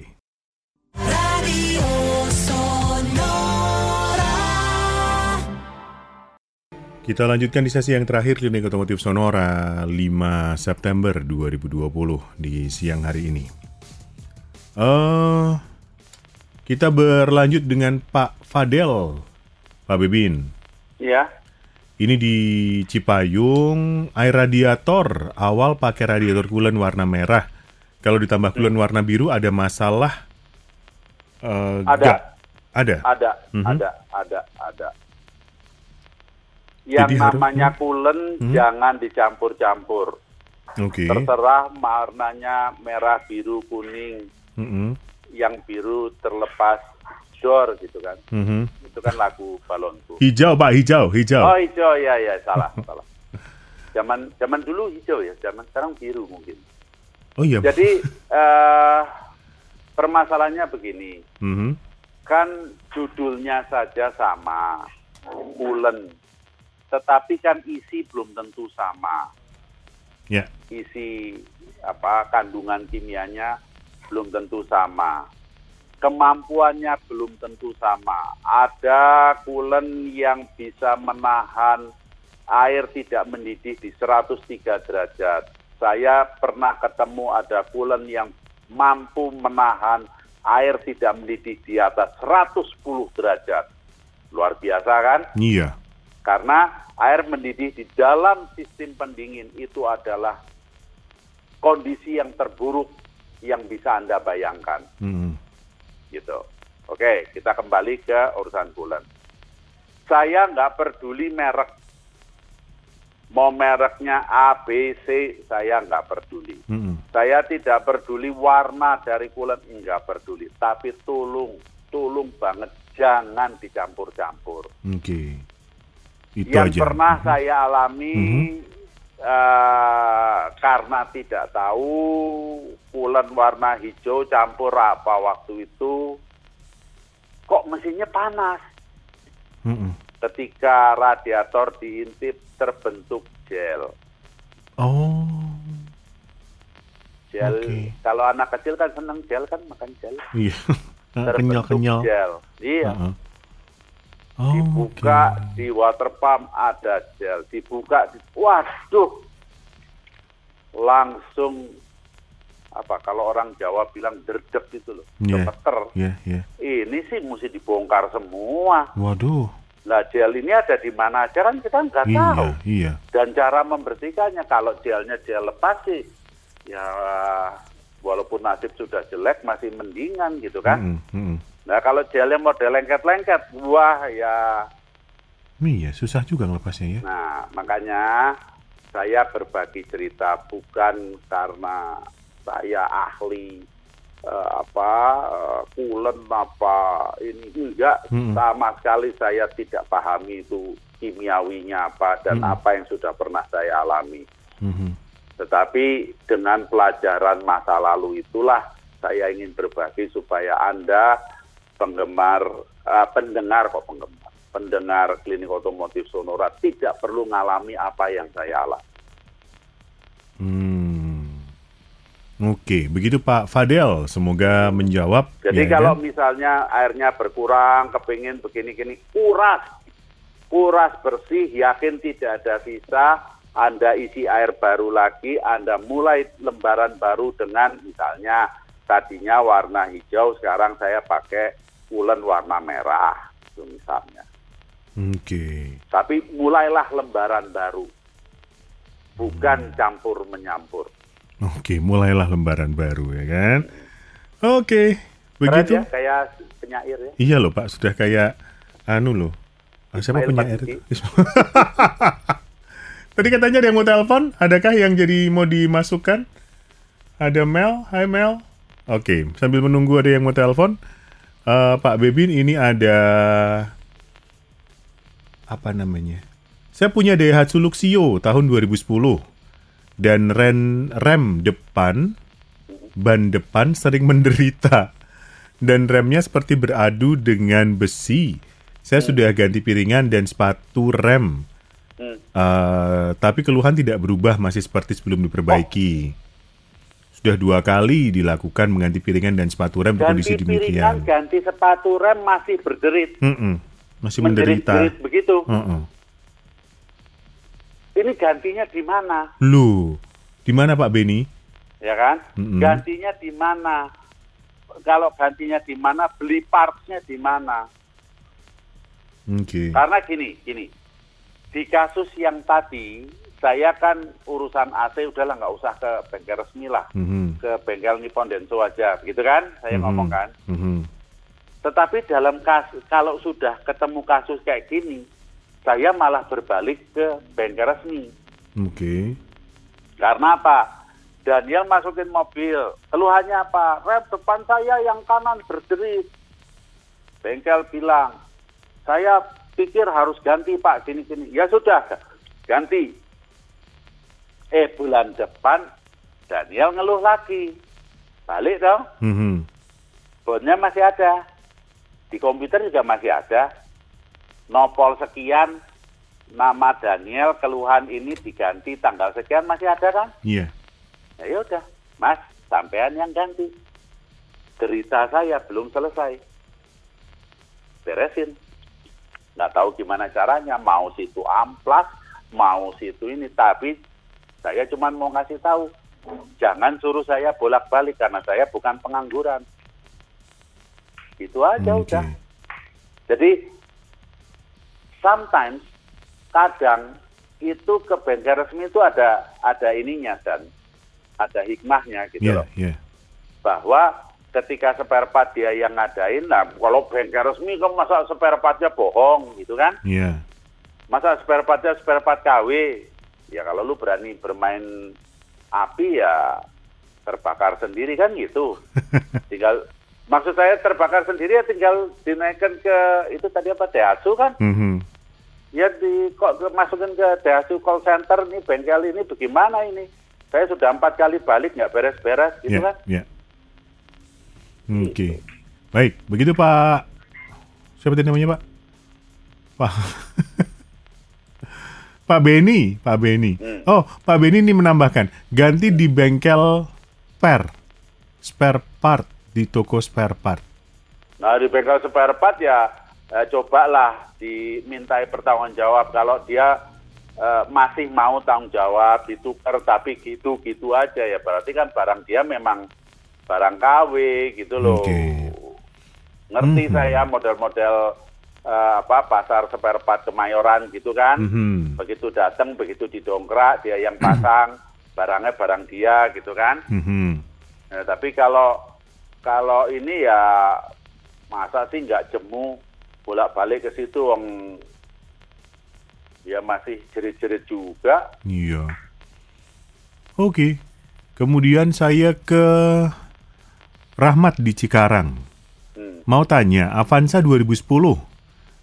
Radio Sonora. Kita lanjutkan di sesi yang terakhir Klinik Otomotif Sonora 5 September 2020 di siang hari ini. Eh, kita berlanjut dengan Pak Fadel, Pak Bebin. ya. Ini di Cipayung, air radiator awal pakai radiator coolant warna merah. Kalau ditambah coolant warna biru ada masalah? Eh, Ada. nggak? Ada. Ada, Mhm. ada, ada, ada. Yang Jadi harus- namanya coolant Hmm. jangan dicampur-campur. Oke. Terserah warnanya merah, biru, kuning. Mm-mm. Yang biru terlepas door gitu kan. Mhm. Itu kan lagu balonku. Hijau Pak, hijau, hijau. Oh hijau ya ya salah salah. Zaman zaman dulu hijau ya, zaman sekarang biru mungkin. Oh iya. Jadi eh permasalahannya begini. Mhm. kan judulnya saja sama. coolant. Tetapi kan isi belum tentu sama. Ya. Isi apa kandungan kimianya belum tentu sama. Kemampuannya belum tentu sama. Ada coolant yang bisa menahan air tidak mendidih di 103 derajat. Saya pernah ketemu ada coolant yang mampu menahan air tidak mendidih di atas 110 derajat. Luar biasa kan? Iya. Karena air mendidih di dalam sistem pendingin itu adalah kondisi yang terburuk yang bisa Anda bayangkan Mm-mm. Gitu. Oke, kita kembali ke urusan bulan. Saya nggak peduli merek. Mau mereknya A, B, C, saya nggak peduli. Mm-mm. Saya tidak peduli warna dari kulit, nggak peduli. Tapi tolong, tolong banget jangan dicampur-campur. Oke. Itu Yang aja. pernah saya alami Mhm. Eh, karena tidak tahu kulen warna hijau campur apa waktu itu, kok mesinnya panas. Mm-mm. Ketika radiator diintip terbentuk gel. Oh. Gel. Oke. Kalau anak kecil kan seneng gel kan makan gel. Iya. Terbentuk Kenyal-kenyal. gel. Iya. Heeh. Oh, dibuka oke. di water pump ada gel dibuka di, waduh langsung apa kalau orang Jawa bilang derdek gitu loh Iya. gemeter Iya, iya. ini sih mesti dibongkar semua Waduh. nah gel ini ada di mana aja kan kita nggak tahu Iya, iya. dan cara membersihkannya kalau gelnya gel lepas sih ya walaupun nasib sudah jelek masih mendingan gitu kan Mm-mm, mm-mm. Nah kalau gelnya model lengket-lengket wah ya Iya, susah juga ngelepasnya ya. Nah, makanya saya berbagi cerita bukan karena saya ahli eh, apa eh, kulen apa ini enggak Mm-mm. sama sekali saya tidak pahami itu kimiawinya apa dan Mm-mm. apa yang sudah pernah saya alami. Mhm. Tetapi dengan pelajaran masa lalu itulah saya ingin berbagi supaya Anda penggemar eh, pendengar kok penggemar pendengar klinik otomotif Sonora tidak perlu mengalami apa yang saya alami. Hmm. Oke, begitu Pak Fadel. Semoga menjawab. Jadi ya kalau kan? misalnya airnya berkurang, kepingin begini-gini, kuras, kuras bersih, yakin tidak ada sisa, Anda isi air baru lagi, Anda mulai lembaran baru dengan misalnya tadinya warna hijau, sekarang saya pakai ulen warna merah, itu misalnya. Oke. Tapi mulailah lembaran baru, bukan campur menyampur. Oke, mulailah lembaran baru ya kan. Oke, Keren begitu. ya, kayak penyair ya. Iya loh Pak, sudah kayak anu loh. Ah, siapa Ismail penyair itu? Tadi katanya ada yang mau telepon, adakah yang jadi mau dimasukkan? Ada Mel, Hai Mel. Oke, sambil menunggu ada yang mau telepon, eh, Pak Bebin ini ada apa namanya? Saya punya Daihatsu Luxio tahun 2010 dan rem rem depan ban depan sering menderita dan remnya seperti beradu dengan besi. Saya sudah ganti piringan dan sepatu rem. Hmm. Eh, tapi keluhan tidak berubah, masih seperti sebelum diperbaiki. Sudah dua kali dilakukan mengganti piringan dan sepatu rem Ganti kondisi piringan, demikian. ganti sepatu rem masih berderit. Mm-mm, Masih menderita. Menderit-derit begitu. Heeh. Ini gantinya di mana? Loh, di mana Pak Beni? Ya kan? Mm-mm. Gantinya di mana? Kalau gantinya di mana, beli partsnya di mana? Oke. Karena gini, gini. Di kasus yang tadi, saya kan urusan AC udahlah nggak usah ke bengkel resmi lah. Mhm, Ke bengkel Nippon Denso aja, gitu kan? Saya mhm, ngomong kan. mhm. Tetapi dalam kasus, kalau sudah ketemu kasus kayak gini, saya malah berbalik ke bengkel resmi. Oke. Karena apa? Daniel masukin mobil. Keluhannya apa? Rem depan saya yang kanan berderit. Bengkel bilang, saya pikir harus ganti pak, gini-gini. Ya sudah, ganti. Eh bulan depan Daniel ngeluh lagi. Balik dong, Mhm. bonnya masih ada. Di komputer juga masih ada. nopol sekian nama Daniel keluhan ini diganti tanggal sekian masih ada kan? Iya. Ya ya udah, Mas, sampean yang ganti. Derita saya belum selesai. Beresin. Nggak tahu gimana caranya, mau situ amplas, mau situ ini, tapi saya cuma mau ngasih tahu, jangan suruh saya bolak-balik karena saya bukan pengangguran. Itu aja Oke. udah. Jadi sometimes kadang itu ke bengkel resmi itu ada ada ininya dan ada hikmahnya gitu Iya, loh. iya. Bahwa ketika spare part dia yang ngadain, nah kalau bengkel resmi kan masa spare partnya bohong gitu kan? Iya. Masa spare partnya spare part KW? Ya kalau lu berani bermain api ya terbakar sendiri kan gitu. tinggal maksud saya terbakar sendiri ya tinggal dinaikkan ke itu tadi apa Daihatsu kan? Mhm. Ya di kok masukin ke Daihatsu call center nih bengkel ini bagaimana ini? Saya sudah empat kali balik nggak beres-beres gitu Iya, kan? iya. Oke. Baik, begitu Pak. Siapa tadi namanya Pak? Pak. Pak Beni, Pak Beni. Hmm. Oh, Pak Beni ini menambahkan, ganti di bengkel per, spare part di toko spare part. Nah di bengkel spare part ya eh, cobalah dimintai pertanggung jawab kalau dia eh, masih mau tanggung jawab ditukar tapi gitu-gitu aja ya berarti kan barang dia memang barang KW gitu loh. Oke. Ngerti Mhm. saya model-model eh, apa pasar spare part Kemayoran gitu kan. Mhm. Begitu datang begitu didongkrak dia yang pasang barangnya barang dia gitu kan. Mhm. Nah, tapi kalau kalau ini ya masa sih nggak jemu bolak-balik ke situ wong ya masih jerit-jerit juga. Iya. Oke. Kemudian saya ke Rahmat di Cikarang. Hmm. Mau tanya, Avanza 2010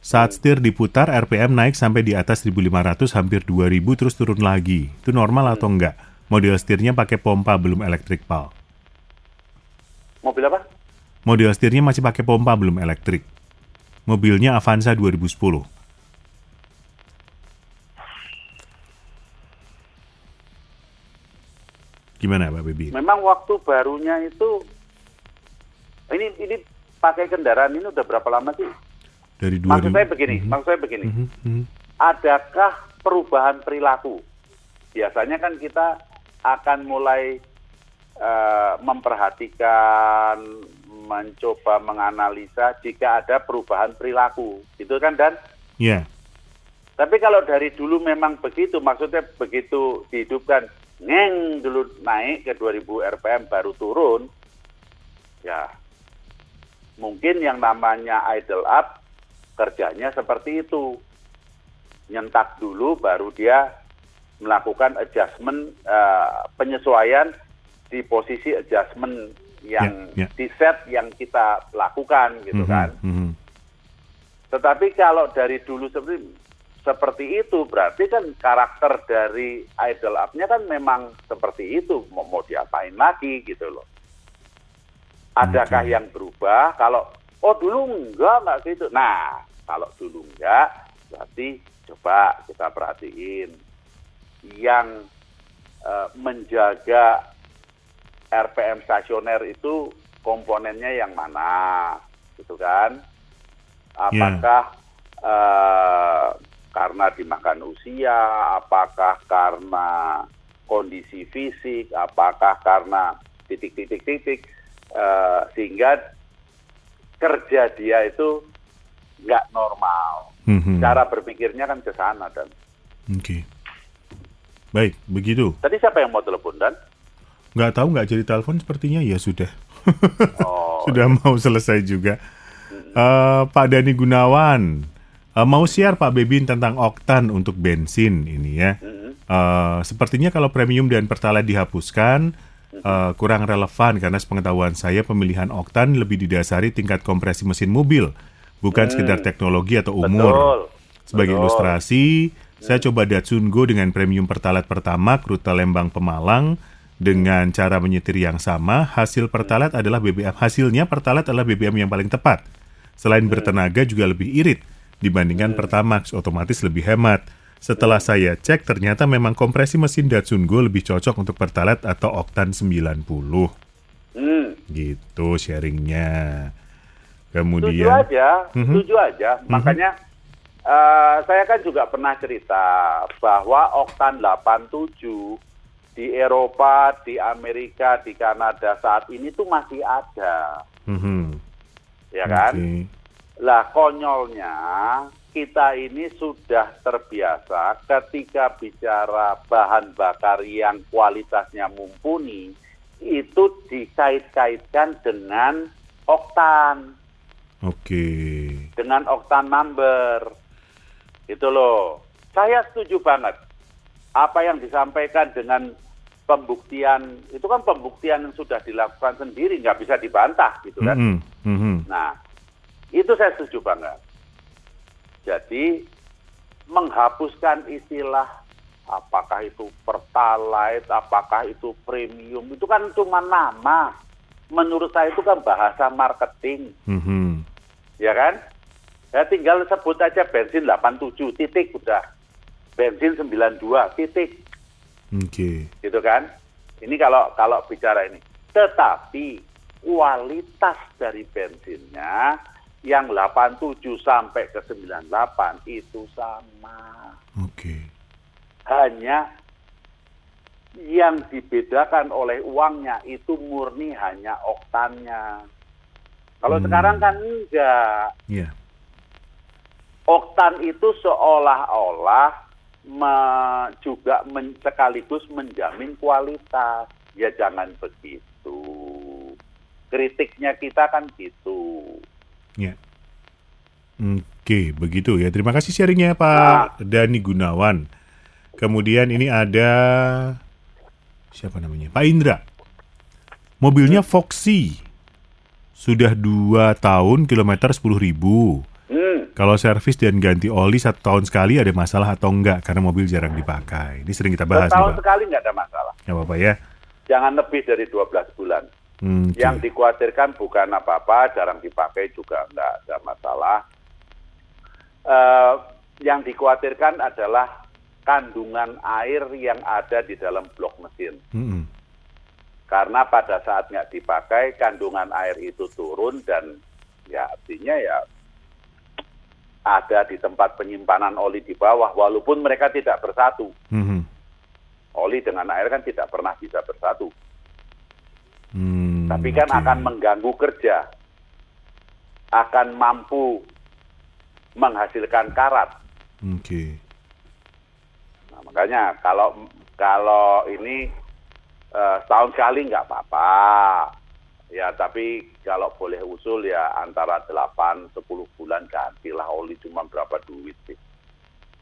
saat setir diputar RPM naik sampai di atas 1500 hampir 2000 terus turun lagi. Itu normal atau enggak? Model setirnya pakai pompa belum elektrik pal. Mobil apa? Model setirnya masih pakai pompa belum elektrik. Mobilnya Avanza 2010. Gimana Pak Bebi? Memang waktu barunya itu ini ini pakai kendaraan ini udah berapa lama sih? Dari 2000. Maksud saya begini, maksud saya begini. Mhm, mhm. adakah perubahan perilaku? Biasanya kan kita akan mulai eh, memperhatikan, mencoba menganalisa jika ada perubahan perilaku, gitu kan dan Iya. tapi kalau dari dulu memang begitu, maksudnya begitu dihidupkan, ngeng dulu naik ke 2000 RPM baru turun, ya mungkin yang namanya idle up kerjanya seperti itu. Nyentak dulu baru dia melakukan adjustment, eh, penyesuaian di posisi adjustment yang Ya, ya. di set yang kita lakukan gitu Mhm, kan. mhm. Tetapi kalau dari dulu seperti seperti itu berarti kan karakter dari idol up-nya kan memang seperti itu mau, mau diapain lagi gitu loh. Adakah Oke. yang berubah? Kalau oh dulu enggak enggak gitu. Nah kalau dulu enggak berarti coba kita perhatiin yang eh, menjaga RPM stasioner itu komponennya yang mana gitu kan? Apakah eh, karena dimakan usia, apakah karena kondisi fisik, apakah karena titik-titik-titik eh, sehingga kerja dia itu nggak normal. Mhm. Cara berpikirnya kan ke sana dan Oke. Baik, begitu. tadi siapa yang mau telepon dan? Nggak tahu nggak jadi telepon sepertinya ya sudah. Oh, sudah mau selesai juga. Eh, Pak Dani Gunawan, eh, mau share Pak Bebin tentang oktan untuk bensin ini ya. mm, Eh, sepertinya kalau premium dan pertalite dihapuskan eh, kurang relevan karena sepengetahuan saya pemilihan oktan lebih didasari tingkat kompresi mesin mobil, bukan sekedar teknologi atau umur. betul. Sebagai Betul. ilustrasi, saya coba Datsun Go dengan premium pertalite pertama rute Lembang Pemalang dengan cara menyetir yang sama. Hasil pertalite adalah BBM hasilnya pertalite adalah BBM yang paling tepat. Selain bertenaga juga lebih irit dibandingkan Pertamax, otomatis lebih hemat. Setelah saya cek, ternyata memang kompresi mesin Datsun Go lebih cocok untuk Pertalite atau Oktan 90. Hmm. Gitu sharingnya. Kemudian, aja, Mhm. setuju aja. Makanya eh, saya kan juga pernah cerita bahwa oktan 87 di Eropa, di Amerika, di Kanada saat ini tuh masih ada, Mhm. ya kan? Oke. Lah konyolnya kita ini sudah terbiasa ketika bicara bahan bakar yang kualitasnya mumpuni itu dikait-kaitkan dengan oktan, Oke. dengan oktan number. Itu loh. Saya setuju banget. Apa yang disampaikan dengan pembuktian, itu kan pembuktian yang sudah dilakukan sendiri, nggak bisa dibantah gitu kan. Mhm. Mhm. Nah, itu saya setuju banget. Jadi menghapuskan istilah apakah itu pertalite, apakah itu premium, itu kan cuma nama. Menurut saya itu kan bahasa marketing, Mhm. ya kan? Ya tinggal sebut aja bensin 87 titik udah. Bensin 92 titik Oke. gitu kan. Ini kalau kalau bicara ini. Tetapi kualitas dari bensinnya yang 87 sampai ke 98 itu sama. Oke. Hanya yang dibedakan oleh uangnya itu murni hanya oktannya. Kalau Hmm. sekarang kan enggak. Iya. Oktan itu seolah-olah me- juga men- sekaligus menjamin kualitas. Ya jangan begitu. Kritiknya kita kan gitu. Ya. Oke, begitu ya. Terima kasih sharingnya Pak Dani Gunawan. Kemudian ini ada siapa namanya? Pak Indra. Mobilnya Foxy. Sudah dua tahun, kilometer 10.000 ribu. Hmm, Kalau servis dan ganti oli satu tahun sekali ada masalah atau enggak? Karena mobil jarang dipakai. Ini sering kita bahas nih setahun Pak. sekali nggak ada masalah. Nggak apa-apa ya. Jangan lebih dari 12 bulan. Hmm, oke. Yang dikhawatirkan bukan apa-apa, jarang dipakai juga nggak ada masalah. Eh, yang dikhawatirkan adalah kandungan air yang ada di dalam blok mesin. Mm-mm. Karena pada saat nggak dipakai, kandungan air itu turun dan ya artinya ya ada di tempat penyimpanan oli di bawah, walaupun mereka tidak bersatu. Mhm. Oli dengan air kan tidak pernah bisa bersatu. Hmm, tapi kan oke. akan mengganggu kerja, akan mampu menghasilkan karat. Oke. Nah, makanya kalau kalau ini eh, setahun sekali nggak apa-apa, ya tapi kalau boleh usul ya antara 8-10 bulan gantilah oli cuma berapa duit sih.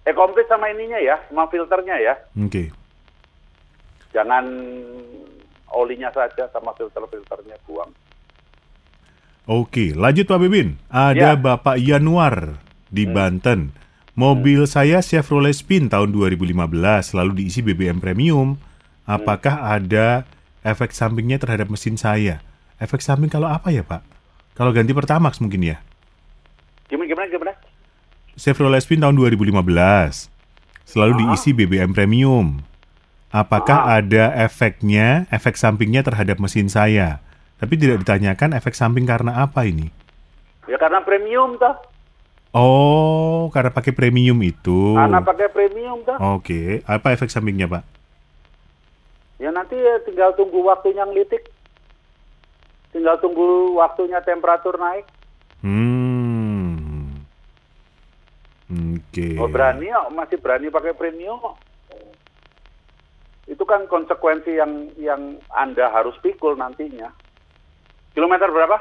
Eh komplit sama ininya ya, sama filternya ya, Oke. jangan olinya saja sama filter-filternya buang. Oke, lanjut Pak Bebin. Ada Ya. Bapak Yanuar di Banten. Mobil saya Chevrolet Spin tahun 2015 lalu diisi BBM premium. Apakah ada efek sampingnya terhadap mesin saya? Efek samping kalau apa ya Pak? Kalau ganti Pertamax mungkin ya? Gimana gimana gimana? Chevrolet Spin tahun 2015 selalu diisi BBM premium. Apakah ada efeknya, efek sampingnya terhadap mesin saya? Tapi tidak ditanyakan efek samping karena apa ini? Ya karena premium toh. Oh, karena pakai premium itu. Karena pakai premium toh. Oke, apa efek sampingnya, Pak? Ya nanti ya tinggal tunggu waktunya ngelitik. Tinggal tunggu waktunya temperatur naik. Hmm. Oke. Oh berani kok, masih berani pakai premium kok. Itu kan konsekuensi yang yang Anda harus pikul nantinya. Kilometer berapa?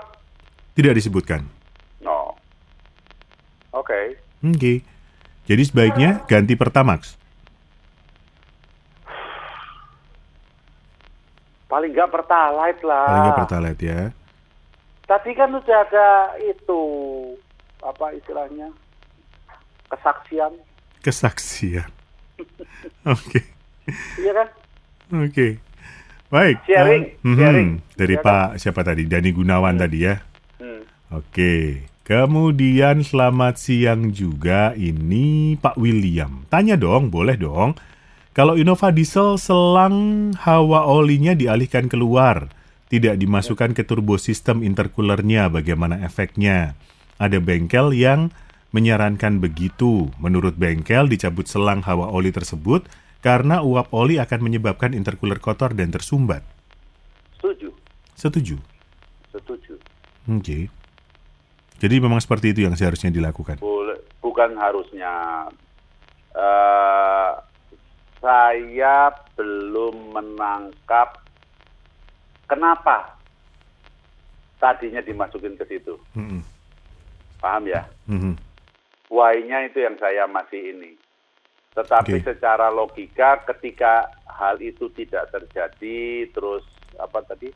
Tidak disebutkan. No. Oke. Oke. Jadi sebaiknya ganti Pertamax. Paling nggak pertalite lah. Paling nggak Pertalite ya. Tadi kan sudah ada itu apa istilahnya kesaksian, Kesaksian. Oke. Iya kan? Oke. Baik. Sharing, eh, mhm. sharing. Dari Ya kan? Pak siapa tadi? Dani Gunawan tadi ya. Hmm. Oke. Kemudian selamat siang juga ini Pak William. Tanya dong, boleh dong. Kalau Innova Diesel selang hawa olinya dialihkan keluar, tidak dimasukkan ke turbo sistem intercoolernya, bagaimana efeknya? Ada bengkel yang menyarankan begitu. Menurut bengkel dicabut selang hawa oli tersebut karena uap oli akan menyebabkan intercooler kotor dan tersumbat. Setuju, Setuju? setuju. Oke. Jadi memang seperti itu yang seharusnya dilakukan. Bukan harusnya. Eh, saya belum menangkap kenapa tadinya dimasukin ke situ. Mm-mm. Paham ya? Mhm. Why-nya itu yang saya masih ini. Tetapi Oke. secara logika ketika hal itu tidak terjadi, terus apa tadi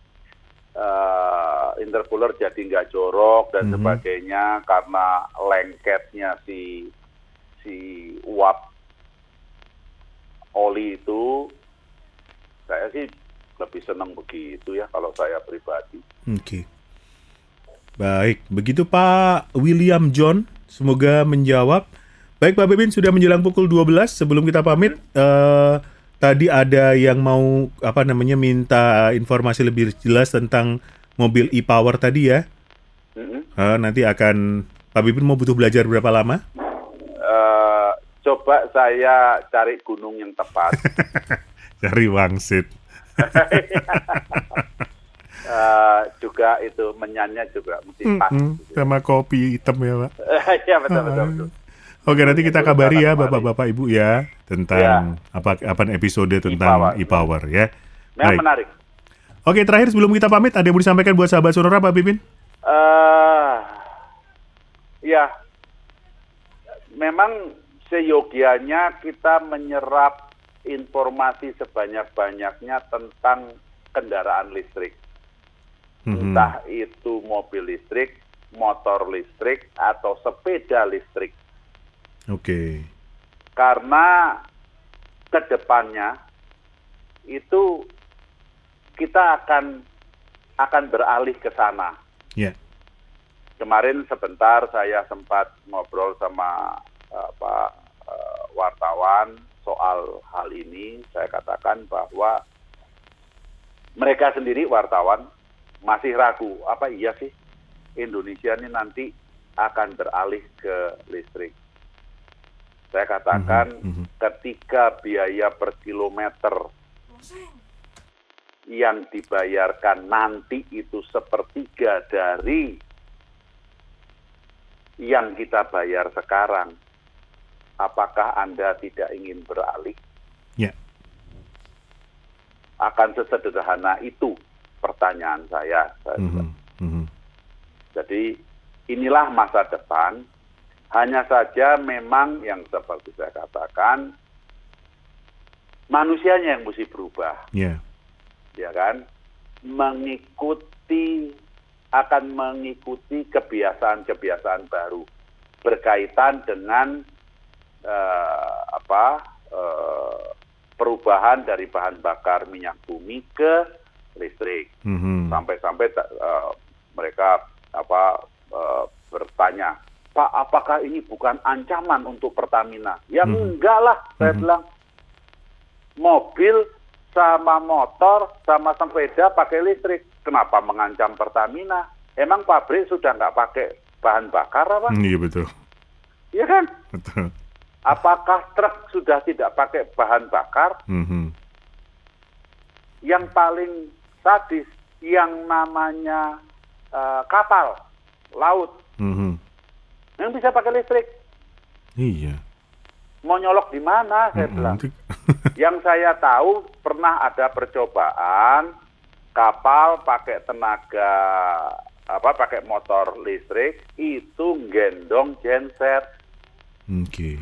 eh, intercooler jadi nggak jorok dan Mhm. sebagainya karena lengketnya si si uap oli itu, saya sih lebih senang begitu ya kalau saya pribadi. Oke. Baik, begitu Pak William John. Semoga menjawab. Baik Pak Bebin, sudah menjelang pukul 12. Sebelum kita pamit, eh, tadi ada yang mau apa namanya minta informasi lebih jelas tentang mobil e-power tadi ya. Eh, nanti akan Pak Bebin mau butuh belajar berapa lama? Eh, coba saya cari gunung yang tepat. Cari wangsit. Eh, juga itu menyanyi juga mesti pas. Mm, gitu. sama kopi hitam ya Pak. Iya betul betul betul. Oke, nanti kita kabari ya Bapak-bapak Ibu ya tentang apa apa episode tentang E-Power. e-power ya. Memang Baik. menarik. Oke, terakhir sebelum kita pamit ada yang mau disampaikan buat sahabat Sonora Pak Pipin? eh ya, memang seyogianya kita menyerap informasi sebanyak-banyaknya tentang kendaraan listrik. Mhm. Entah itu mobil listrik, motor listrik, atau sepeda listrik. Oke. karena ke depannya itu kita akan akan beralih ke sana. Ya. Kemarin sebentar saya sempat ngobrol sama apa eh, wartawan soal hal ini. Saya katakan bahwa mereka sendiri wartawan masih ragu apa iya sih Indonesia ini nanti akan beralih ke listrik. Saya katakan Mhm, mhm. ketika biaya per kilometer yang dibayarkan nanti itu sepertiga dari yang kita bayar sekarang, apakah Anda tidak ingin beralih? Ya. Akan sesederhana itu pertanyaan saya. Mhm, mhm. Jadi inilah masa depan. Hanya saja memang yang seperti saya katakan, manusianya yang mesti berubah, Ya. ya kan? Mengikuti akan mengikuti kebiasaan-kebiasaan baru berkaitan dengan eh, apa eh, perubahan dari bahan bakar minyak bumi ke listrik Mhm. sampai-sampai eh, mereka apa eh, bertanya, Pak, apakah ini bukan ancaman untuk Pertamina? Ya Mhm. enggak lah, saya Mhm. bilang. Mobil sama motor sama sepeda pakai listrik, kenapa mengancam Pertamina? Emang pabrik sudah nggak pakai bahan bakar apa? Hmm, Iya betul. Iya kan? Betul. Apakah truk sudah tidak pakai bahan bakar? Mhm. yang paling sadis yang namanya eh, kapal laut Mhm. Yang bisa pakai listrik Iya. mau nyolok di mana saya bilang yang saya tahu pernah ada percobaan kapal pakai tenaga apa pakai motor listrik itu gendong genset Oke.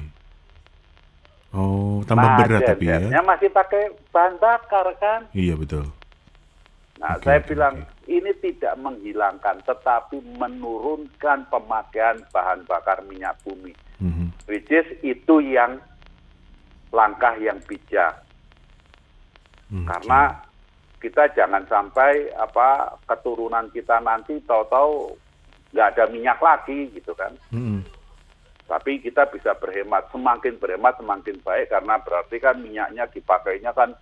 Oh, tambah berat tapi ya. masih pakai bahan bakar kan Iya betul. Nah, Oke, saya oke, bilang oke. ini tidak menghilangkan, tetapi menurunkan pemakaian bahan bakar minyak bumi. Mhm. Which is itu yang langkah yang bijak. Oke. Karena kita jangan sampai apa keturunan kita nanti tahu-tahu nggak ada minyak lagi gitu kan. Mm-mm. Tapi kita bisa berhemat, semakin berhemat semakin baik karena berarti kan minyaknya dipakainya kan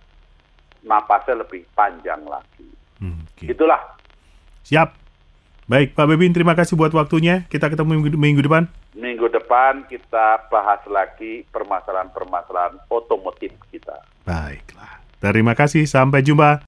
napasnya lebih panjang lagi. Oke. Itulah. Siap. Baik, Pak Bebin, terima kasih buat waktunya. Kita ketemu minggu, minggu depan. Minggu depan kita bahas lagi permasalahan-permasalahan otomotif kita. Baiklah. Terima kasih. Sampai jumpa.